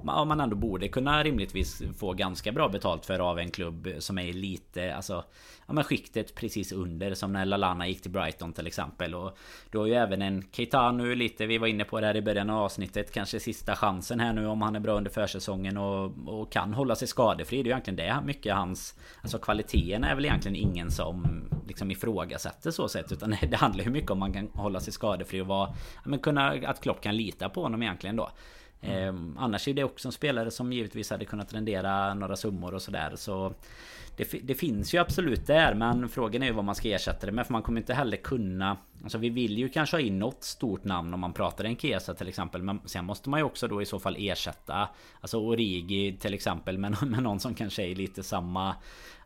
man ändå borde kunna rimligtvis få ganska bra betalt för av en klubb som är lite, alltså ja, men skiktet precis under som när Lalana gick till Brighton till exempel. Och du har ju även en Keita nu lite, vi var inne på det här i början av avsnittet. Kanske sista chansen här nu om han är bra under försäsongen och, och kan hålla sig skadefri. Det är ju egentligen det mycket hans... Alltså kvaliteten är väl egentligen ingen som liksom ifrågasätter så sett. Utan det handlar ju mycket om man kan hålla sig skadefri och vara... Men kunna, att Klopp kan lita på honom egentligen då. Mm. Eh, annars är det också en spelare som givetvis hade kunnat rendera några summor och sådär. Så det, det, finns ju absolut där men frågan är ju vad man ska ersätta det med för man kommer inte heller kunna Alltså vi vill ju kanske ha in något stort namn om man pratar en Kesa till exempel Men sen måste man ju också då i så fall ersätta Alltså Origi till exempel med, med någon som kanske är lite samma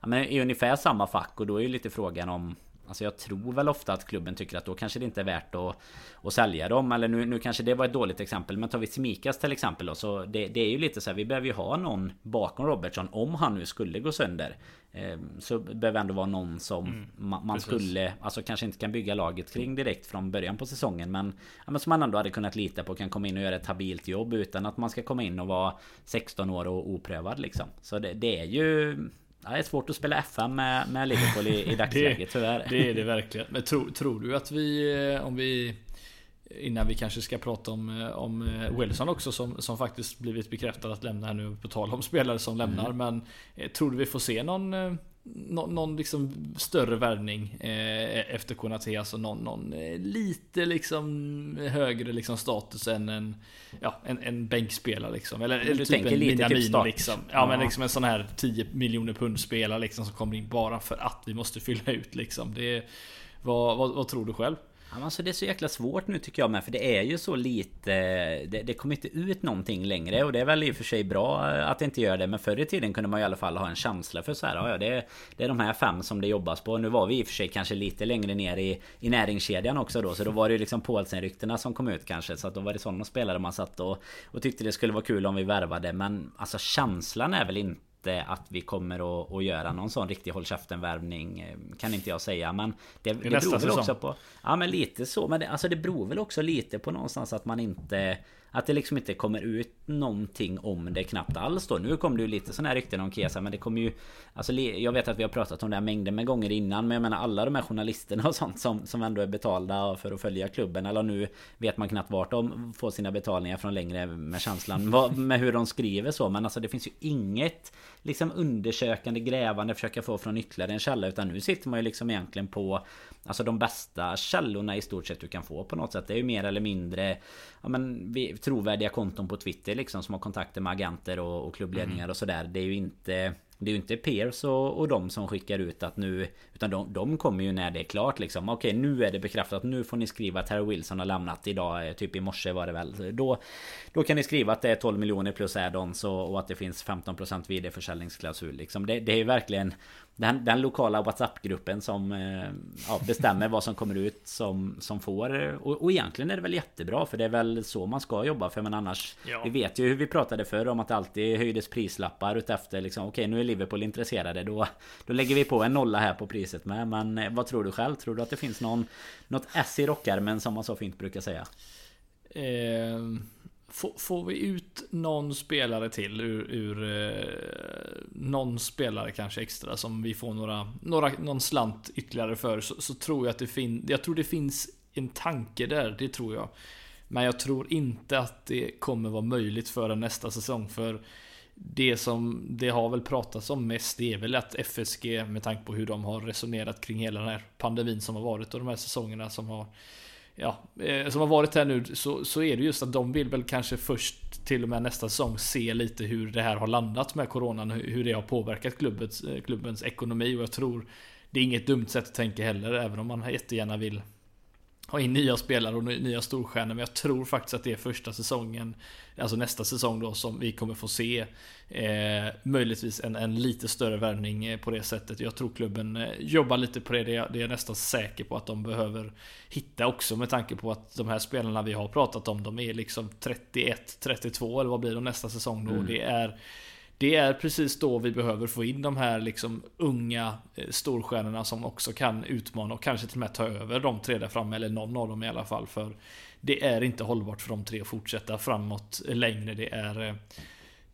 ja, men i ungefär samma fack och då är ju lite frågan om Alltså jag tror väl ofta att klubben tycker att då kanske det inte är värt att, att sälja dem. Eller nu, nu kanske det var ett dåligt exempel. Men tar vi Smikas till exempel då. Så det, det är ju lite så här. Vi behöver ju ha någon bakom Robertson. Om han nu skulle gå sönder. Eh, så behöver ändå vara någon som mm, man, man skulle Alltså kanske inte kan bygga laget kring direkt från början på säsongen men, ja, men Som man ändå hade kunnat lita på kan komma in och göra ett habilt jobb Utan att man ska komma in och vara 16 år och oprövad liksom Så det, det är ju det är svårt att spela FM med, med Liverpool i, i dagsläget tyvärr. Det är det verkligen. Men tro, tror du att vi, eh, om vi Innan vi kanske ska prata om, eh, om eh, Wilson också som, som faktiskt blivit bekräftad att lämna här nu på tal om spelare som lämnar. Mm. Men tror du vi får se någon någon, någon liksom större värvning eh, efter Konate, alltså någon, någon eh, lite liksom högre liksom status än en, ja, en, en bänkspelare liksom. Eller, eller typ en lite typ start. liksom. Ja, ja, men liksom en sån här 10 miljoner pund spelare liksom som kommer in bara för att vi måste fylla ut liksom. Det, vad, vad, vad tror du själv? Alltså det är så jäkla svårt nu tycker jag med för det är ju så lite det, det kommer inte ut någonting längre och det är väl i och för sig bra eh, att det inte gör det Men förr i tiden kunde man i alla fall ha en känsla för så här, ja, det, det är de här fem som det jobbas på. Nu var vi i och för sig kanske lite längre ner i, i näringskedjan också då Så då var det ju liksom Paulsen-ryktena som kom ut kanske Så att då var det sådana spelare man satt och, och tyckte det skulle vara kul om vi värvade Men alltså känslan är väl inte inte att vi kommer att, att göra någon sån riktig håll värvning eh, Kan inte jag säga men Det, det, det beror väl också på Ja men lite så men det, alltså det beror väl också lite på någonstans att man inte att det liksom inte kommer ut någonting om det knappt alls då. Nu kom det ju lite sådana här rykten om Kesa men det kommer ju... Alltså jag vet att vi har pratat om det här mängder med gånger innan men jag menar alla de här journalisterna och sånt som, som ändå är betalda för att följa klubben. Eller nu vet man knappt vart de får sina betalningar från längre med känslan med hur de skriver så. Men alltså det finns ju inget liksom undersökande, grävande, försöka få från ytterligare en källa. Utan nu sitter man ju liksom egentligen på Alltså de bästa källorna i stort sett du kan få på något sätt. Det är ju mer eller mindre ja, men, trovärdiga konton på Twitter liksom som har kontakter med agenter och, och klubbledningar mm. och sådär. Det är ju inte det är ju inte Peers och, och de som skickar ut att nu Utan de, de kommer ju när det är klart liksom Okej nu är det bekräftat Nu får ni skriva att Harry Wilson har lämnat idag eh, Typ i morse var det väl Då, då kan ni skriva att det är 12 miljoner plus add-ons och, och, att det finns 15% vidareförsäljningsklausul liksom det, det är ju verkligen den, den lokala WhatsApp-gruppen som eh, ja, bestämmer vad som kommer ut som, som får och, och egentligen är det väl jättebra för det är väl så man ska jobba för men annars ja. Vi vet ju hur vi pratade förr om att det alltid höjdes prislappar utefter liksom Okej nu är Liverpool intresserade då Då lägger vi på en nolla här på priset med Men eh, vad tror du själv? Tror du att det finns någon Något S i rockärmen som man så fint brukar säga? Eh, Får, vi ut någon spelare till ur, ur eh, någon spelare kanske extra som vi får några, några någon slant ytterligare för så, så tror jag att det finns. Jag tror det finns en tanke där, det tror jag. Men jag tror inte att det kommer vara möjligt för nästa säsong. För det som det har väl pratats om mest det är väl att FSG med tanke på hur de har resonerat kring hela den här pandemin som har varit och de här säsongerna som har Ja, eh, som har varit här nu så, så är det just att de vill väl kanske först till och med nästa säsong se lite hur det här har landat med coronan, hur det har påverkat klubbens, eh, klubbens ekonomi. Och jag tror det är inget dumt sätt att tänka heller, även om man jättegärna vill ha in nya spelare och nya storstjärnor. Men jag tror faktiskt att det är första säsongen, alltså nästa säsong då, som vi kommer få se eh, möjligtvis en, en lite större värvning eh, på det sättet. Jag tror klubben eh, jobbar lite på det. Det är, det är jag nästan säker på att de behöver hitta också med tanke på att de här spelarna vi har pratat om, de är liksom 31, 32 eller vad blir de nästa säsong då? Mm. Det är det är precis då vi behöver få in de här liksom unga eh, storstjärnorna som också kan utmana och kanske till och med ta över de tre där framme, eller någon av dem i alla fall. För det är inte hållbart för de tre att fortsätta framåt eh, längre. Det är eh,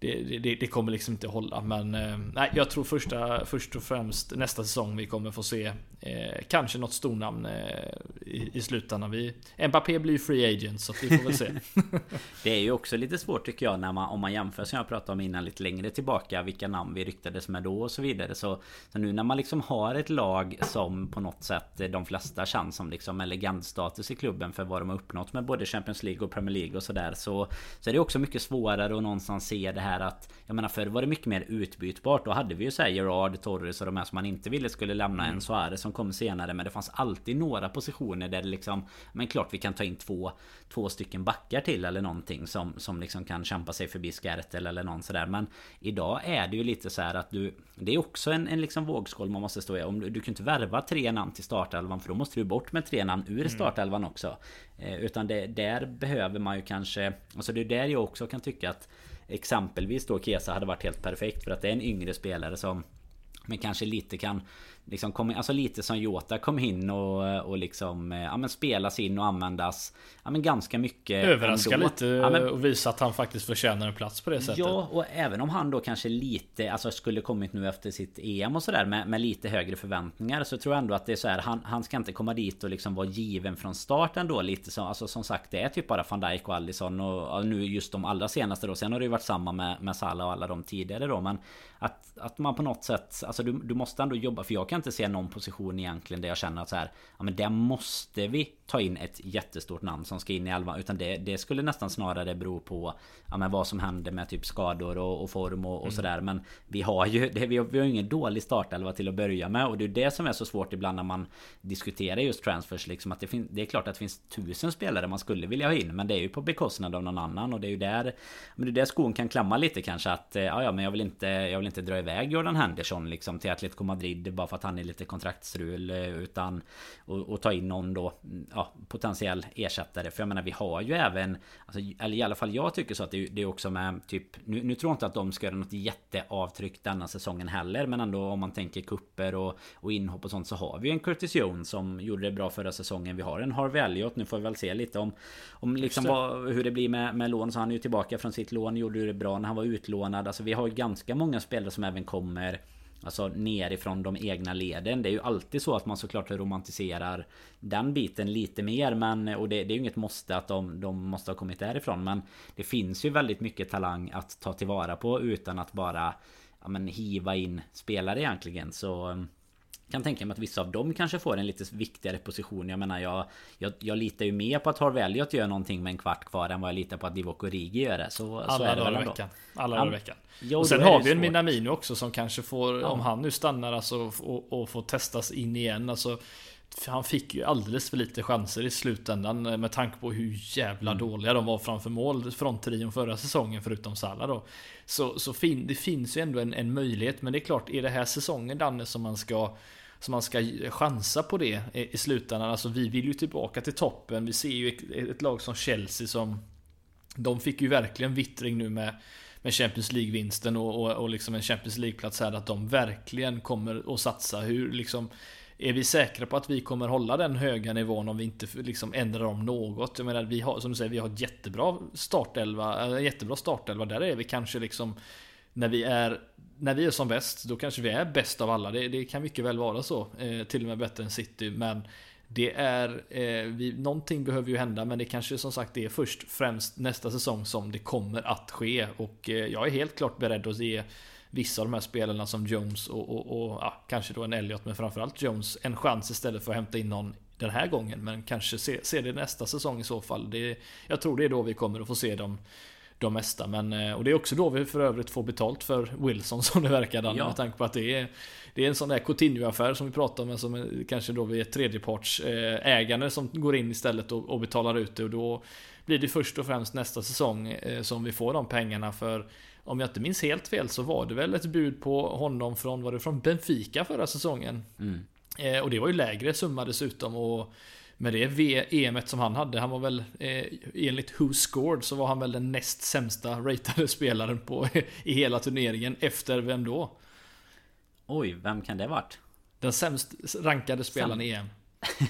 det, det, det, kommer liksom inte hålla. Men eh, nej, jag tror första, först och främst nästa säsong vi kommer få se eh, kanske något stornamn eh, i, i slutändan. Vi, Mbappé blir free agent så vi får väl se. det är ju också lite svårt tycker jag när man, om man jämför som jag pratade om innan lite längre tillbaka. Vilka namn vi ryktades med då och så vidare. Så, så nu när man liksom har ett lag som på något sätt de flesta känns som liksom legendstatus i klubben för vad de har uppnått med både Champions League och Premier League och sådär. Så, så är det också mycket svårare att någonstans se det här här att Jag menar förr var det mycket mer utbytbart. Då hade vi ju såhär Gerard, Torres och de här som man inte ville skulle lämna mm. en Suarez som kom senare. Men det fanns alltid några positioner där det liksom Men klart vi kan ta in två Två stycken backar till eller någonting som, som liksom kan kämpa sig förbi Skertel eller någon sådär. Men Idag är det ju lite så att du Det är också en, en liksom vågskål man måste stå i. Om du, du kan inte värva tre namn till startelvan För då måste du bort med tre namn ur mm. startelvan också. Eh, Utan det, där behöver man ju kanske Alltså det är där jag också kan tycka att Exempelvis då Kesa hade varit helt perfekt för att det är en yngre spelare som men kanske lite kan liksom kom, alltså lite som Jota kom in och, och liksom ja, men spelas in och användas ja, men ganska mycket Överraska ändå. lite ja, men, och visa att han faktiskt förtjänar en plats på det sättet Ja och även om han då kanske lite Alltså skulle kommit nu efter sitt EM och sådär med, med lite högre förväntningar Så tror jag ändå att det är så här han, han ska inte komma dit och liksom vara given från start ändå lite så Alltså som sagt det är typ bara van Dijk och Alisson och, och nu just de allra senaste då Sen har det ju varit samma med, med Salah och alla de tidigare då men att, att man på något sätt Alltså du, du måste ändå jobba För jag kan inte se någon position egentligen där jag känner att så här Ja men där måste vi ta in ett jättestort namn som ska in i elvan Utan det, det skulle nästan snarare bero på Ja men vad som händer med typ skador och, och form och, och mm. sådär Men vi har ju det, vi, har, vi har ingen dålig startelva till att börja med Och det är det som är så svårt ibland när man Diskuterar just transfers liksom att det, fin, det är klart att det finns tusen spelare man skulle vilja ha in Men det är ju på bekostnad av någon annan och det är ju där Men det är där skon kan klamma lite kanske att Ja ja men jag vill inte Jag vill inte dra iväg Jordan Henderson liksom till Atletico Madrid bara för att han är lite kontraktstrul eh, utan och, och ta in någon då ja, potentiell ersättare. För jag menar vi har ju även alltså, Eller i alla fall jag tycker så att det, det är också med typ nu, nu tror jag inte att de ska göra något jätteavtryck denna säsongen heller. Men ändå om man tänker kupper och, och inhopp och sånt så har vi en Curtis Jones som gjorde det bra förra säsongen. Vi har en Harvey Elliot. Nu får vi väl se lite om om liksom vad, hur det blir med, med lån. Så han är ju tillbaka från sitt lån. Gjorde det bra när han var utlånad. Alltså vi har ganska många spelare som även kommer Alltså nerifrån de egna leden. Det är ju alltid så att man såklart romantiserar den biten lite mer. Men, och det, det är ju inget måste att de, de måste ha kommit därifrån. Men det finns ju väldigt mycket talang att ta tillvara på utan att bara ja, men, hiva in spelare egentligen. Så kan tänka mig att vissa av dem kanske får en lite viktigare position. Jag menar jag, jag, jag litar ju mer på att Harvey Elliot gör någonting med en kvart kvar än vad jag litar på att Divock Origi gör det. Så, Alla så är det dagar i veckan. Alla dagar i veckan. Jo, och sen har vi en Minamino också som kanske får, ja. om han nu stannar alltså och, och får testas in igen. Alltså, han fick ju alldeles för lite chanser i slutändan med tanke på hur jävla mm. dåliga de var framför mål från trion förra säsongen förutom Salah då. Så, så fin, det finns ju ändå en, en möjlighet men det är klart, är det här säsongen Danne som man ska så man ska chansa på det i slutändan. Alltså vi vill ju tillbaka till toppen. Vi ser ju ett, ett lag som Chelsea som de fick ju verkligen vittring nu med, med Champions League-vinsten och, och, och liksom en Champions League-plats här. Att de verkligen kommer att satsa. Hur liksom är vi säkra på att vi kommer hålla den höga nivån om vi inte liksom ändrar om något? Jag menar, vi har som du säger, vi har ett jättebra startelva, jättebra startelva. Där är vi kanske liksom när vi är när vi är som bäst, då kanske vi är bäst av alla. Det, det kan mycket väl vara så. Eh, till och med bättre än City. Men det är, eh, vi, någonting behöver ju hända men det kanske som sagt är först främst nästa säsong som det kommer att ske. Och eh, jag är helt klart beredd att ge vissa av de här spelarna som Jones och, och, och ja, kanske då en Elliot men framförallt Jones en chans istället för att hämta in någon den här gången. Men kanske se, se det nästa säsong i så fall. Det, jag tror det är då vi kommer att få se dem de mesta. Men, eh, och det är också då vi för övrigt får betalt för Wilson som det verkar Danne, ja. med tanke på att det är Det är en sån där Coutinho-affär som vi pratar om, men som kanske då vi är tredjeparts eh, som går in istället och, och betalar ut det och då blir det först och främst nästa säsong eh, som vi får de pengarna för om jag inte minns helt fel så var det väl ett bud på honom från, var det från Benfica förra säsongen? Mm. Och det var ju lägre summa dessutom och med det EMet som han hade, han var väl eh, enligt Who Scored så var han väl den näst sämsta ratade spelaren på i hela turneringen. Efter vem då? Oj, vem kan det varit? Den sämst rankade spelaren Sam i EM.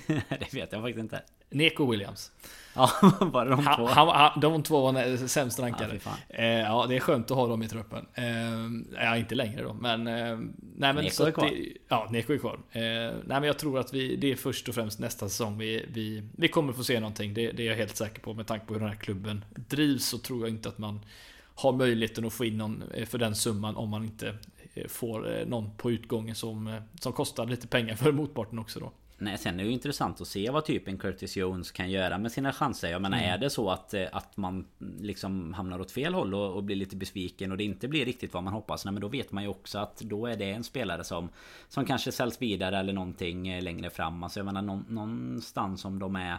det vet jag faktiskt inte. Neko Williams. Ja, bara de två? Han, han, de två var sämst rankade. Ja, eh, ja, det är skönt att ha dem i truppen. Eh, ja, inte längre då, men... Eh, nej, men Neko är kvar. Det, ja, Neko är kvar. Eh, nej, men jag tror att vi, det är först och främst nästa säsong vi, vi, vi kommer få se någonting. Det, det är jag helt säker på. Med tanke på hur den här klubben drivs så tror jag inte att man har möjligheten att få in någon eh, för den summan om man inte eh, får någon på utgången som, som kostar lite pengar för motparten också då. Nej, sen är det ju intressant att se vad typen Curtis Jones kan göra med sina chanser. Jag menar, mm. är det så att, eh, att man liksom hamnar åt fel håll och, och, blir lite besviken och det inte blir riktigt vad man hoppas. Nej, men då vet man ju också att då är det en spelare som Som kanske säljs vidare eller någonting eh, längre fram. Alltså jag menar någonstans om de är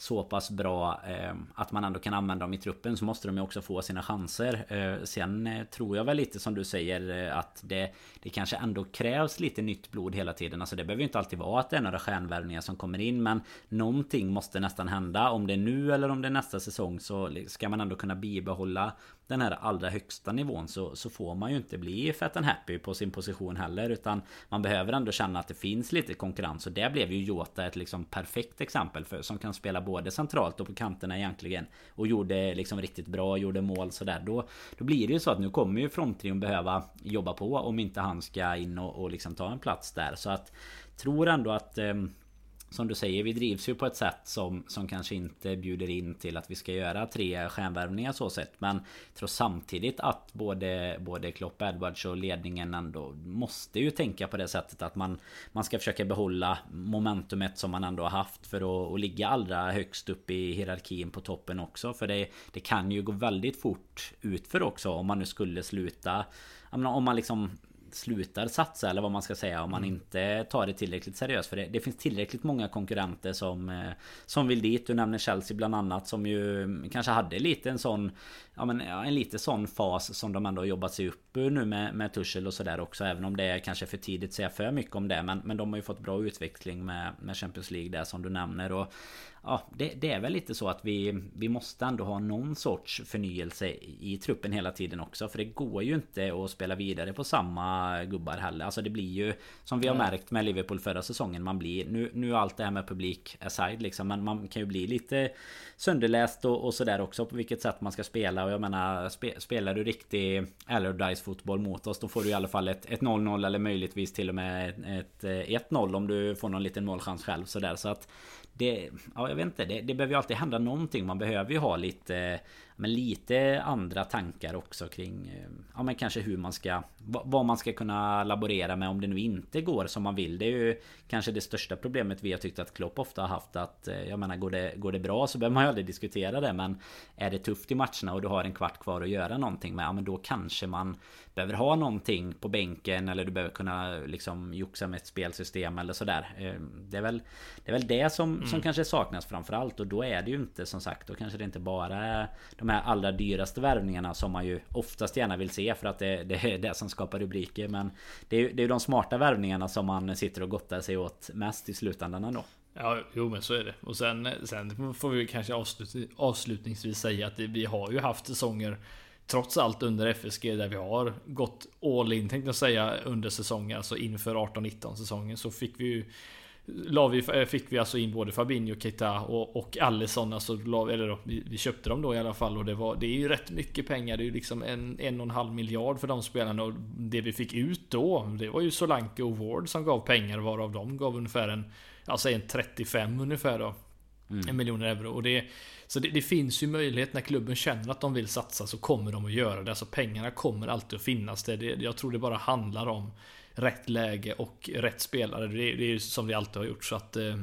så pass bra eh, att man ändå kan använda dem i truppen så måste de ju också få sina chanser. Eh, sen eh, tror jag väl lite som du säger eh, att det, det kanske ändå krävs lite nytt blod hela tiden. Alltså det behöver ju inte alltid vara att det är några stjärnvärvningar som kommer in men någonting måste nästan hända. Om det är nu eller om det är nästa säsong så ska man ändå kunna bibehålla den här allra högsta nivån så, så får man ju inte bli fett and happy på sin position heller utan man behöver ändå känna att det finns lite konkurrens och där blev ju Jota ett liksom perfekt exempel för som kan spela både centralt och på kanterna egentligen. Och gjorde liksom riktigt bra, gjorde mål sådär. Då, då blir det ju så att nu kommer ju fronttrion behöva jobba på om inte han ska in och, och liksom ta en plats där. Så att tror ändå att eh, som du säger, vi drivs ju på ett sätt som, som kanske inte bjuder in till att vi ska göra tre stjärnvärvningar så sett. Men jag tror samtidigt att både, både Klopp, Edwards och ledningen ändå måste ju tänka på det sättet att man, man ska försöka behålla momentumet som man ändå har haft för att, att ligga allra högst upp i hierarkin på toppen också. För det, det kan ju gå väldigt fort utför också om man nu skulle sluta menar, om man liksom slutar satsa eller vad man ska säga om man mm. inte tar det tillräckligt seriöst. För det, det, finns tillräckligt många konkurrenter som eh, Som vill dit. Du nämner Chelsea bland annat som ju kanske hade lite en sån Ja men en lite sån fas som de ändå jobbat sig upp nu med, med Tuchel och sådär också. Även om det är kanske för tidigt att säga för mycket om det. Men, men de har ju fått bra utveckling med, med Champions League där som du nämner. Och Ja, det, det, är väl lite så att vi, vi måste ändå ha någon sorts förnyelse i truppen hela tiden också. För det går ju inte att spela vidare på samma gubbar heller. Alltså det blir ju som vi har märkt med Liverpool förra säsongen. Man blir nu, nu allt det här med publik aside liksom. Men man kan ju bli lite sönderläst och, och sådär också på vilket sätt man ska spela. Och jag menar spe, spelar du riktig Allardyce fotboll mot oss då får du i alla fall ett 0-0 eller möjligtvis till och med ett 1-0 om du får någon liten målchans själv sådär. Så att det, ja, jag vet inte. Det, det behöver ju alltid hända någonting. Man behöver ju ha lite men lite andra tankar också kring eh, Ja men kanske hur man ska Vad man ska kunna laborera med om det nu inte går som man vill. Det är ju Kanske det största problemet vi har tyckt att Klopp ofta har haft att eh, Jag menar går det, går det bra så behöver man ju aldrig diskutera det. Men Är det tufft i matcherna och du har en kvart kvar att göra någonting med Ja men då kanske man Behöver ha någonting på bänken eller du behöver kunna liksom joxa med ett spelsystem eller sådär. Eh, Det är väl Det är väl det som, mm. som kanske saknas framförallt och då är det ju inte som sagt Då kanske det inte bara är de här allra dyraste värvningarna som man ju oftast gärna vill se för att det, det är det som skapar rubriker. Men det är ju det är de smarta värvningarna som man sitter och gottar sig åt mest i slutändan ändå. Ja, jo men så är det. Och sen, sen får vi kanske avslut, avslutningsvis säga att vi har ju haft säsonger Trots allt under FSG där vi har gått all in tänkte jag säga under säsongen, alltså inför 18-19 säsongen så fick vi ju la vi, eh, fick vi alltså in både Fabinho, Keita och, och Alisson. Alltså, la, eller då, vi, vi, köpte dem då i alla fall och det, var, det är ju rätt mycket pengar. Det är ju liksom en, en och en halv miljard för de spelarna. Och det vi fick ut då, det var ju Solanke och Ward som gav pengar varav de gav ungefär en, alltså en 35 ungefär då. Mm. En miljon euro. Och det, så det, det, finns ju möjlighet när klubben känner att de vill satsa så kommer de att göra det. Alltså pengarna kommer alltid att finnas. Det, det jag tror det bara handlar om rätt läge och rätt spelare. Det, det är som det alltid har gjort. Så att, eh,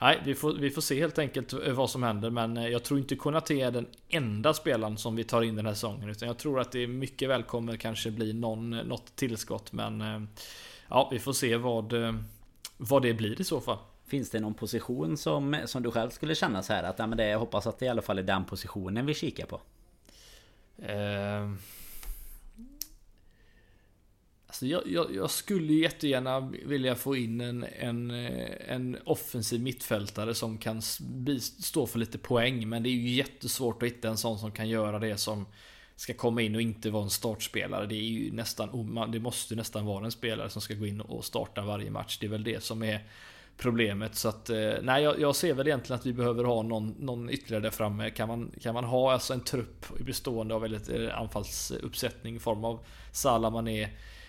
nej, vi får, vi får se helt enkelt eh, vad som händer. Men eh, jag tror inte Konate är den enda spelaren som vi tar in den här säsongen. Utan jag tror att det mycket väl kommer kanske bli någon, något tillskott. Men ja, vi får se vad, vad det blir i så fall. Finns det någon position som, som du själv skulle känna så här att ja, men det, jag hoppas att det i alla fall är den positionen vi kikar på? Uh, alltså jag, jag, jag, skulle jättegärna vilja få in en, en, eh, en offensiv mittfältare som kan stå för lite poäng. Men det är ju jättesvårt att hitta en sån som kan göra det som ska komma in och inte vara en startspelare. Det är ju nästan, det måste nästan vara en spelare som ska gå in och starta varje match. Det är väl det som är problemet. Så att, eh, nej, jag, jag, ser väl egentligen att vi behöver ha någon, någon ytterligare där framme. Kan man, kan man ha alltså en trupp bestående av väldigt eh, anfallsuppsättning i form av Salah, Mané,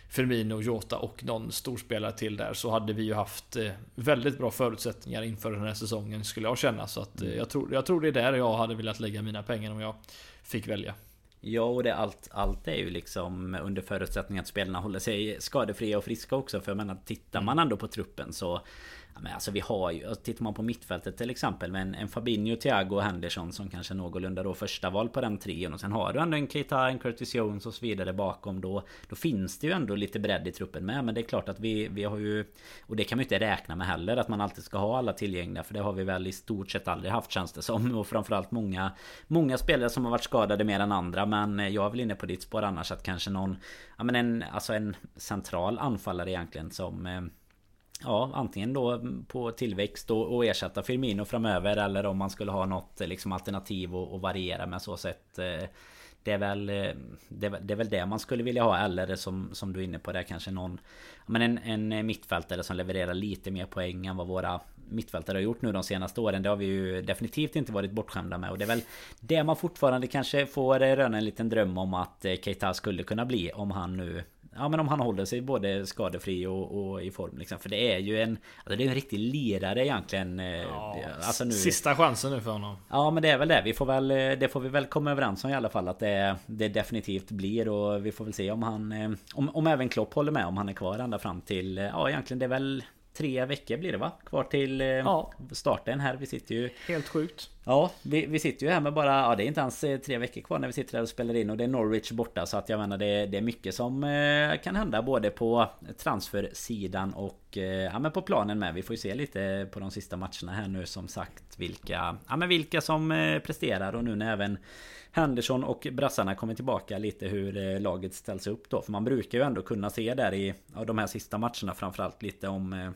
Firmino, Jota och någon storspelare till där så hade vi ju haft eh, väldigt bra förutsättningar inför den här säsongen skulle jag känna. Så att jag, tror, jag tror det är där jag hade velat lägga mina pengar om jag fick välja. Ja, och det, allt, allt är ju liksom under förutsättning att spelarna håller sig skadefria och friska också. För jag menar, tittar man ändå på truppen så men alltså vi har ju, tittar man på mittfältet till exempel med en, en Fabinho, Thiago och Henderson som kanske någorlunda då första val på den trion och sen har du ändå en Keita, en Curtis Jones och så vidare bakom då Då finns det ju ändå lite bredd i truppen med men det är klart att vi, vi har ju Och det kan man ju inte räkna med heller att man alltid ska ha alla tillgängliga för det har vi väl i stort sett aldrig haft känns det som och framförallt många Många spelare som har varit skadade mer än andra men jag är väl inne på ditt spår annars att kanske någon Ja men en, alltså en central anfallare egentligen som eh, Ja, antingen då på tillväxt och, och ersätta Firmino framöver eller om man skulle ha något eh, liksom alternativ och, och variera med så sätt. Eh, det är, väl, eh, det, är väl det man skulle vilja ha eller som, som du är inne på det kanske någon men en, en mittfältare som levererar lite mer poäng än vad våra mittfältare har gjort nu de senaste åren. Det har vi ju definitivt inte varit bortskämda med. Och det är väl det man fortfarande kanske får röna en liten dröm om att Keita skulle kunna bli om han nu Ja men om han håller sig både skadefri och, och i form liksom. För det är ju en Alltså det är en riktig lirare egentligen eh, ja, alltså nu, Sista chansen nu för honom Ja men det är väl det Vi får väl eh, Det får vi väl komma överens om i alla fall Att det, det definitivt blir och vi får väl se om han eh, om, om även Klopp håller med Om han är kvar ända fram till Ja egentligen det är väl Tre veckor blir det va? Kvar till ja. starten här. Vi sitter ju... Helt sjukt. Ja, vi, vi sitter ju här med bara... Ja, det är inte ens eh, tre veckor kvar när vi sitter här och spelar in. Och det är Norwich borta. Så att jag menar det, det är mycket som eh, kan hända. Både på transfersidan och eh, ja, men på planen med. Vi får ju se lite på de sista matcherna här nu som sagt. Vilka, ja, men vilka som presterar. Och nu när även Henderson och brassarna kommer tillbaka lite hur laget ställs upp då. För man brukar ju ändå kunna se där i ja, de här sista matcherna framförallt lite om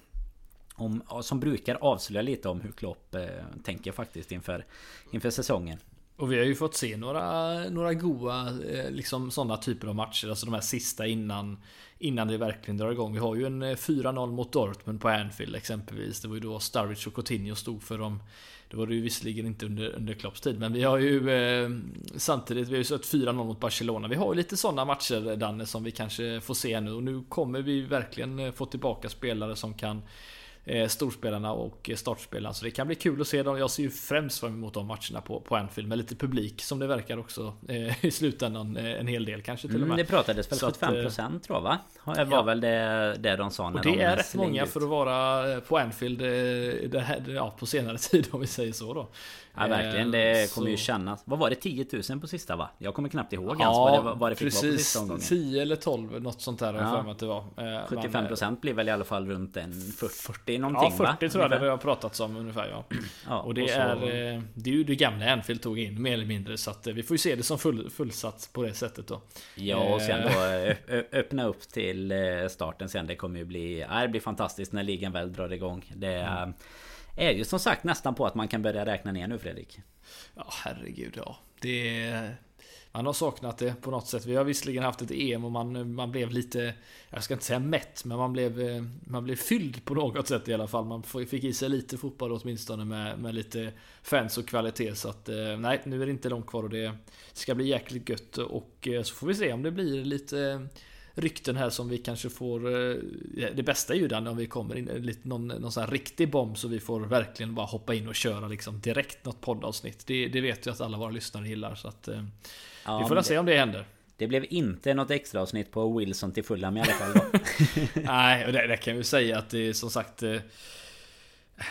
om, som brukar avslöja lite om hur Klopp eh, tänker faktiskt inför, inför säsongen. Och vi har ju fått se några, några goa eh, liksom sådana typer av matcher. Alltså de här sista innan, innan det verkligen drar igång. Vi har ju en eh, 4-0 mot Dortmund på Anfield exempelvis. Det var ju då Sturridge och Coutinho stod för dem. Det var det ju visserligen inte under, under Klopps tid. Men vi har ju eh, samtidigt, vi har ju sett 4-0 mot Barcelona. Vi har ju lite sådana matcher eh, Danne som vi kanske får se nu. Och nu kommer vi verkligen eh, få tillbaka spelare som kan storspelarna och startspelarna. Så det kan bli kul att se dem. Jag ser ju främst fram emot de matcherna på, på Anfield med lite publik som det verkar också eh, i slutändan. Eh, en hel del kanske till mm, och med. Det pratades väl 75% att, tror jag va? Det var ja. väl det, det de sa när Och det de är rätt många ut. för att vara på Anfield eh, här, ja, på senare tid om vi säger så då. Ja verkligen, det kommer så... ju kännas. Vad var det? 10 000 på sista va? Jag kommer knappt ihåg ja, ens vad det, vad det fick precis. vara på sista omgången. 10 eller 12, något sånt där ja. för att det var. 75% Men, blir väl i alla fall runt en 40 någonting va? Ja 40 va? tror jag det har pratats om ungefär ja. ja och det och så... är eh, Det är ju det gamla Anfield tog in mer eller mindre så att eh, vi får ju se det som full, fullsatt på det sättet då. Ja och sen då eh. öppna upp till starten sen. Det kommer ju bli... Det blir fantastiskt när ligan väl drar igång. Det mm är ju som sagt nästan på att man kan börja räkna ner nu Fredrik. Ja herregud ja. Det är... man har saknat det på något sätt. Vi har visserligen haft ett EM och man, man blev lite, jag ska inte säga mätt, men man blev, eh, man blev fylld på något sätt i alla fall. Man fick i sig lite fotboll åtminstone med, med lite fans och kvalitet. Så att eh, nej, nu är det inte långt kvar och det ska bli jäkligt gött. Och eh, så får vi se om det blir lite rykten här som vi kanske får... Det bästa är ju den om vi kommer in lite någon, någon sån här riktig bomb så vi får verkligen bara hoppa in och köra liksom direkt något poddavsnitt. Det, det vet jag att alla våra lyssnare gillar så att... Ja, vi får väl se om det händer. Det blev inte något extra avsnitt på Wilson till Fulham i alla fall. Nej, och det, det kan vi säga att det är som sagt... Eh,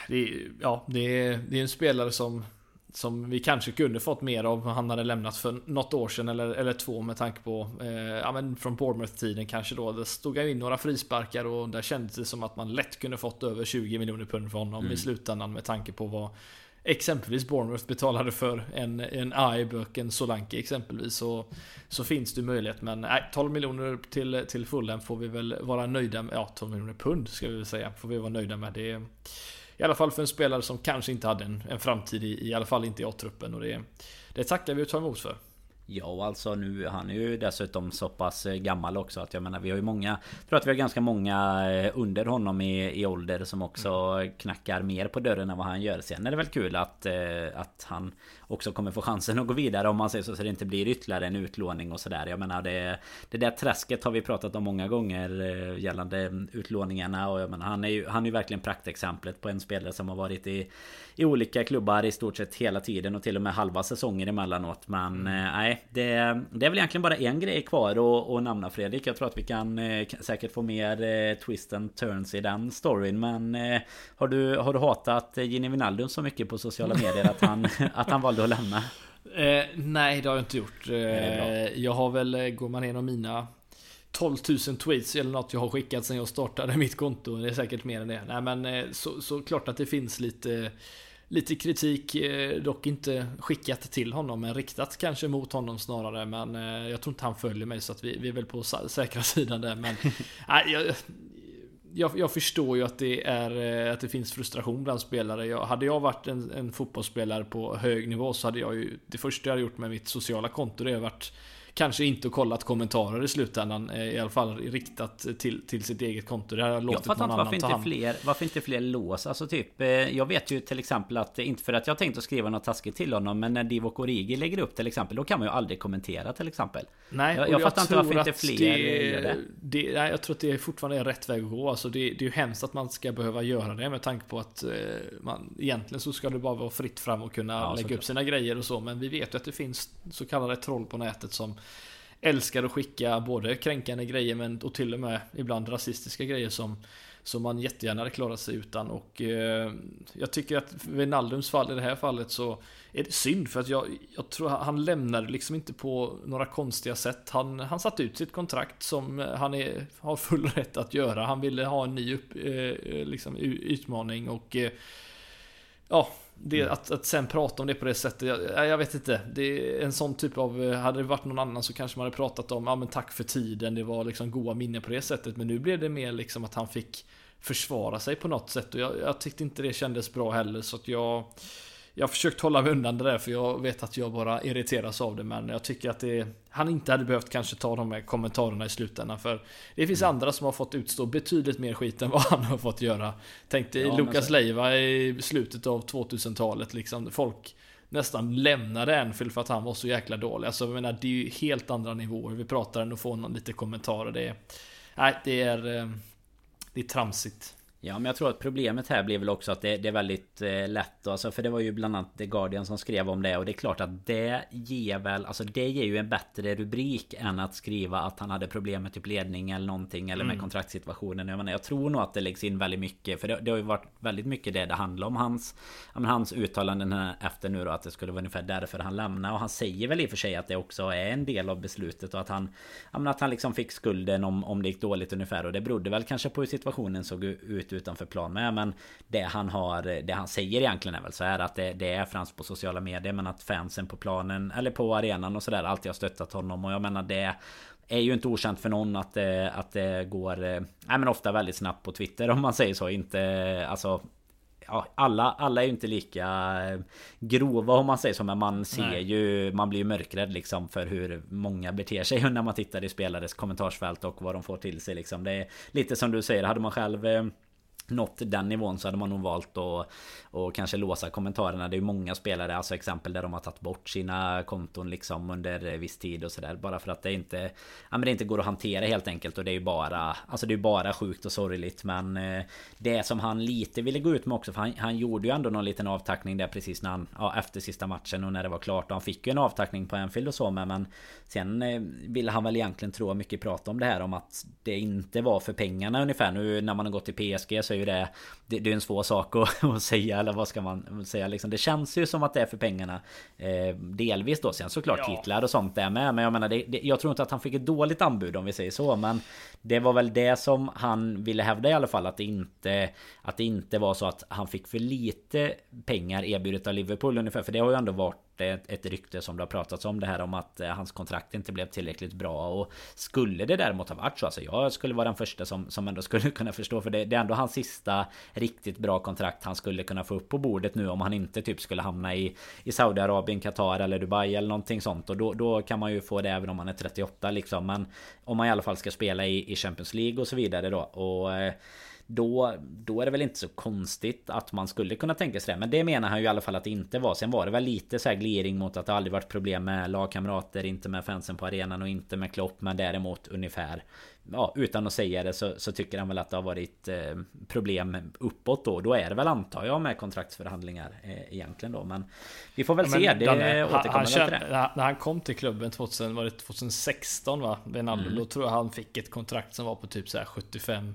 det ja, det det är en spelare som som vi kanske kunde fått mer av han hade lämnat för något år sedan eller, eller två med tanke på eh, ja, men från Bournemouth-tiden kanske då. Det stod in några frisparkar och där kändes det som att man lätt kunde fått över 20 miljoner pund för honom mm. i slutändan med tanke på vad exempelvis Bournemouth betalade för en, en Aibök, en Solanke exempelvis så, så finns det möjlighet. Men nej, 12 miljoner till, till Fulham får vi väl vara nöjda med. Ja, 12 miljoner pund ska vi väl säga. Får vi vara nöjda med. Det i alla fall för en spelare som kanske inte hade en, en framtid i, i alla fall inte i A-truppen. Och det, det tackar vi och tar emot för. Ja, alltså nu, han är ju dessutom så pass eh, gammal också att jag menar vi har ju många Jag tror att vi har ganska många eh, under honom i, i ålder som också mm. knackar mer på dörren än vad han gör Sen är det väl kul att, eh, att han också kommer få chansen att gå vidare om man säger så så det inte blir ytterligare en utlåning och sådär Jag menar det Det där träsket har vi pratat om många gånger gällande utlåningarna och jag menar han är ju Han är ju verkligen praktexemplet på en spelare som har varit i I olika klubbar i stort sett hela tiden och till och med halva säsonger emellanåt men mm. nej det, det är väl egentligen bara en grej kvar att, att namna Fredrik. Jag tror att vi kan eh, säkert få mer eh, twist and turns i den storyn. Men eh, har, du, har du hatat Gini Wijnaldum så mycket på sociala medier att han, att han valde att lämna? Eh, nej, det har jag inte gjort. Eh, jag har väl, går man igenom mina 12 000 tweets eller något jag har skickat sen jag startade mitt konto. Det är säkert mer än det. Nej men så, så klart att det finns lite lite kritik, eh, dock inte skickat till honom, men riktat kanske mot honom snarare. Men eh, jag tror inte han följer mig så att vi, vi är väl på säkra sidan där. Men nej, jag, jag, jag, förstår ju att det, är, eh, att det finns frustration bland spelare. Jag, hade jag varit en, en fotbollsspelare på hög nivå så hade jag ju Det första jag hade gjort med mitt sociala konto det hade varit kanske inte kollat kommentarer i slutändan. Eh, I alla fall riktat till, till sitt eget konto. Det jag låtit jag någon annan varför inte fler, Varför inte fler lås? Alltså typ, eh, jag vet ju till exempel att, inte för att jag tänkt att skriva något taskigt till honom, men när Divock Origi lägger upp till exempel, då kan man ju aldrig kommentera till exempel. Nej, jag, jag fattar inte varför inte fler det, gör det. det nej, jag tror att det fortfarande är rätt väg att gå. Alltså det, det är ju hemskt att man ska behöva göra det med tanke på att eh, man, egentligen så ska det bara vara fritt fram och kunna ja, lägga upp sina grejer och så. Men vi vet ju att det finns så kallade troll på nätet som älskar att skicka både kränkande grejer men och till och med ibland rasistiska grejer som som man jättegärna hade klarat sig utan. Och eh, Jag tycker att Wijnaldums fall i det här fallet så Är det synd för att jag, jag tror han lämnade liksom inte på några konstiga sätt. Han, han satte ut sitt kontrakt som han är, har full rätt att göra. Han ville ha en ny upp, eh, liksom, utmaning och eh, Ja, det, mm. att, att sen prata om det på det sättet, jag, jag, vet inte. Det är en sån typ av, hade det varit någon annan så kanske man hade pratat om, ja men tack för tiden, det var liksom goda minnen på det sättet. Men nu blev det mer liksom att han fick försvara sig på något sätt och jag, jag tyckte inte det kändes bra heller så att jag jag har försökt hålla mig undan det där för jag vet att jag bara irriteras av det men jag tycker att det Han inte hade behövt kanske ta de här kommentarerna i slutändan för Det finns mm. andra som har fått utstå betydligt mer skit än vad han har fått göra Tänk dig ja, Lukas. Leiva i slutet av 2000-talet liksom Folk nästan lämnade Anfield för att han var så jäkla dålig Alltså jag menar det är ju helt andra nivåer vi pratar än att få någon lite kommentarer det är Nej det är eh, Det är tramsigt Ja men jag tror att problemet här blir väl också att det, det är väldigt eh, lätt alltså, För det var ju bland annat The Guardian som skrev om det. Och det är klart att det ger väl Alltså det ger ju en bättre rubrik Än att skriva att han hade problem med typ ledning eller någonting Eller med mm. kontraktsituationen. Jag, menar, jag tror nog att det läggs in väldigt mycket För det, det har ju varit väldigt mycket det det handlar om. Hans men Hans uttalanden här efter nu då Att det skulle vara ungefär därför han lämnar. Och han säger väl i och för sig att det också är en del av beslutet Och att han ja, men Att han liksom fick skulden om, om det gick dåligt ungefär. Och det berodde väl kanske på hur situationen såg ut utanför plan med. Men det han har, det han säger egentligen är väl så här att det, det är främst på sociala medier. Men att fansen på planen eller på arenan och sådär alltid har stöttat honom. Och jag menar det är ju inte okänt för någon att det, att det går Nej men ofta väldigt snabbt på Twitter om man säger så. Inte alltså ja, alla, alla är ju inte lika grova om man säger så. Men man ser Nej. ju, man blir ju mörkrädd liksom för hur många beter sig när man tittar i spelares kommentarsfält och vad de får till sig liksom. Det är lite som du säger, hade man själv nått den nivån så hade man nog valt att och kanske låsa kommentarerna. Det är ju många spelare, alltså exempel där de har tagit bort sina konton liksom under viss tid och sådär. Bara för att det inte, ja, men det inte går att hantera helt enkelt. Och det är ju bara, alltså det är bara sjukt och sorgligt. Men eh, det som han lite ville gå ut med också, för han, han gjorde ju ändå någon liten avtackning där precis när han, ja, efter sista matchen och när det var klart. Och han fick ju en avtackning på Anfield och så med. Men sen eh, ville han väl egentligen tro mycket prata om det här om att det inte var för pengarna ungefär. Nu när man har gått till PSG så är ju det, det, det är en svår sak att, att säga eller vad ska man säga liksom. Det känns ju som att det är för pengarna eh, Delvis då sen såklart ja. titlar och sånt där med Men jag menar det, det, Jag tror inte att han fick ett dåligt anbud om vi säger så Men Det var väl det som han ville hävda i alla fall Att det inte Att det inte var så att han fick för lite pengar erbjudet av Liverpool ungefär För det har ju ändå varit det är ett rykte som det har pratats om det här om att eh, hans kontrakt inte blev tillräckligt bra. Och skulle det däremot ha varit så alltså jag skulle vara den första som, som ändå skulle kunna förstå för det, det är ändå hans sista riktigt bra kontrakt han skulle kunna få upp på bordet nu om han inte typ skulle hamna i, i Saudiarabien, Qatar eller Dubai eller någonting sånt. Och då, då kan man ju få det även om man är 38 liksom. Men om man i alla fall ska spela i, i Champions League och så vidare då. Och eh, då, då är det väl inte så konstigt att man skulle kunna tänka sig det. Men det menar han ju i alla fall att det inte var. Sen var det väl lite så här gliring mot att det aldrig varit problem med lagkamrater, inte med fansen på arenan och inte med Klopp. Men däremot ungefär, ja, utan att säga det så, så tycker han väl att det har varit eh, problem uppåt då. Då är det väl antar jag med kontraktsförhandlingar eh, egentligen då. Men vi får väl ja, se. Det Danne, återkommer han, han till det. När han kom till klubben 2000, var det 2016 va? Wijnaldum, mm. Då tror jag han fick ett kontrakt som var på typ så här 75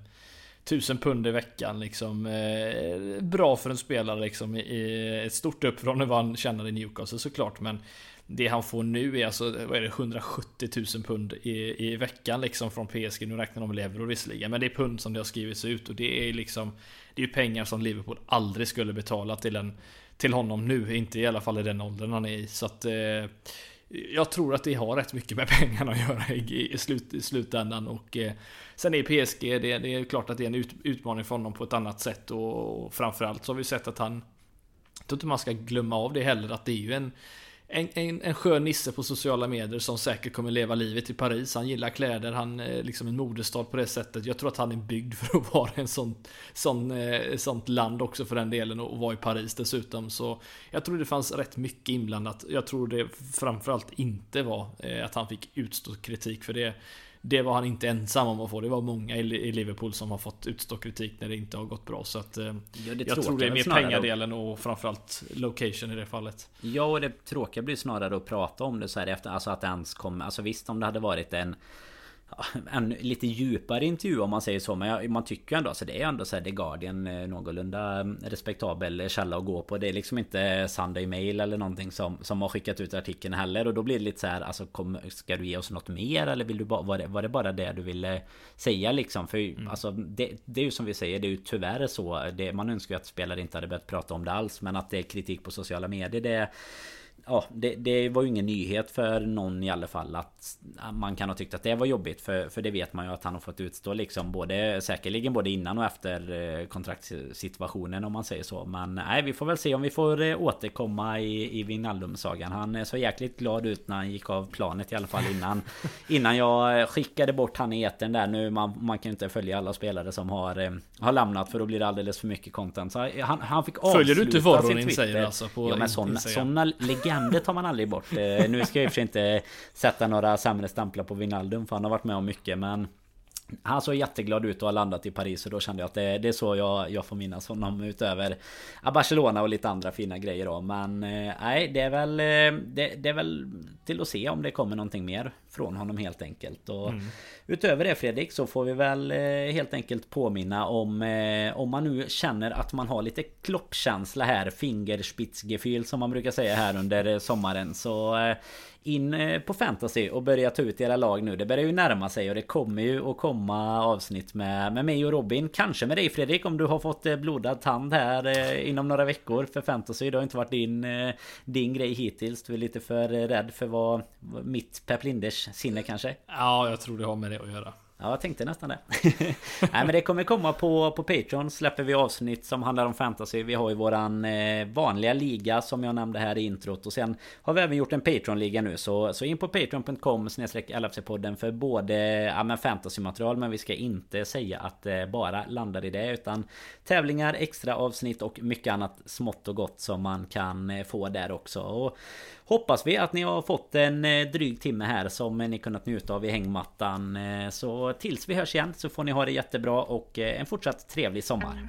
1000 pund i veckan liksom. Eh, bra för en spelare liksom. I, ett stort upp från vad han tjänade i Newcastle såklart. Men det han får nu är alltså vad är det, 170 000 pund i, i veckan liksom från PSG. Nu räknar de med euro visserligen. Men det är pund som det har skrivits ut. Och det är liksom Det är pengar som Liverpool aldrig skulle betala till en Till honom nu. Inte i alla fall i den åldern han är i. Så att eh, jag tror att det har rätt mycket med pengarna att göra i, i, slut, i slutändan. Och, eh, sen är PSG, det, det, är klart att det är en ut, utmaning för honom på ett annat sätt. Och, och framförallt så har vi sett att han... Jag tror inte man ska glömma av det heller, att det är ju en en, en, en skön nisse på sociala medier som säkert kommer leva livet i Paris. Han gillar kläder, han är liksom en modestad på det sättet. Jag tror att han är byggd för att vara en sån, sån, eh, sånt land också för den delen och vara i Paris dessutom. Så jag tror det fanns rätt mycket inblandat. Jag tror det framförallt inte var eh, att han fick utstå kritik för det det var han inte ensam om att få. Det var många i Liverpool som har fått utstå kritik när det inte har gått bra. Så att, eh, ja, jag tror det är mer pengadelen och framförallt location i det fallet. Ja, och det tråkiga blir snarare att prata om det så här efter. Alltså att ens kommer. Alltså visst om det hade varit en en lite djupare intervju om man säger så Men jag, man tycker ändå alltså det är ändå så här The Guardian eh, någorlunda respektabel källa att gå på Det är liksom inte Sunday Mail eller någonting som, som har skickat ut artikeln heller Och då blir det lite så här Alltså kom, ska du ge oss något mer eller vill du bara var det, var det bara det du ville säga liksom? För mm. alltså det, det är ju som vi säger Det är ju tyvärr så det, Man önskar ju att spelare inte hade börjat prata om det alls Men att det är kritik på sociala medier det ja, det, det, var ju ingen nyhet för någon i alla fall att man kan ha tyckt att det var jobbigt för, för det vet man ju att han har fått utstå liksom både säkerligen både innan och efter eh, kontraktssituationen om man säger så. Men nej, vi får väl se om vi får eh, återkomma i, i Wijnaldum-sagan. Han såg jäkligt glad ut när han gick av planet i alla fall innan innan jag skickade bort han i eten där nu. Man, man kan ju inte följa alla spelare som har, eh, har lämnat för då blir det alldeles för mycket content. Så han, han fick avsluta Följer du inte Voronin säger alltså på Ja men sådana, sådana legender det tar man aldrig bort. Eh, nu ska jag i och för sig inte sätta några sämre stämplar på Vinaldum för han har varit med om mycket men han såg jätteglad ut och har landat i Paris och då kände jag att det, det är så jag, jag får minnas honom utöver Barcelona och lite andra fina grejer då. Men eh, nej, det är väl eh, det, det, är väl till att se om det kommer någonting mer från honom helt enkelt. Och mm. Utöver det Fredrik så får vi väl eh, helt enkelt påminna om om man nu känner att man har lite kloppkänsla här, fingerspitzgefühl som man brukar säga här under sommaren så in eh, på fantasy och börja ta ut era lag nu. Det börjar ju närma sig och det kommer ju att komma avsnitt med, med mig och Robin. Kanske med dig Fredrik om du har fått eh, blodad tand här eh, inom några veckor för fantasy. Det har inte varit din, din grej hittills. Du är lite för rädd för vad mitt Pep Linders sinne kanske? Ja, jag tror det har med det att göra. Ja, jag tänkte nästan det. Nej men det kommer komma på, på Patreon släpper vi avsnitt som handlar om fantasy. Vi har ju våran eh, vanliga liga som jag nämnde här i introt. Och sen har vi även gjort en Patreon-liga nu. Så, så in på patreon.com LFC-podden för både ja, men fantasy-material. Men vi ska inte säga att det bara landar i det. Utan tävlingar, extra avsnitt och mycket annat smått och gott som man kan eh, få där också. Och hoppas vi att ni har fått en eh, dryg timme här som ni kunnat njuta av i hängmattan. Eh, så tills vi hörs igen så får ni ha det jättebra och eh, en fortsatt trevlig sommar.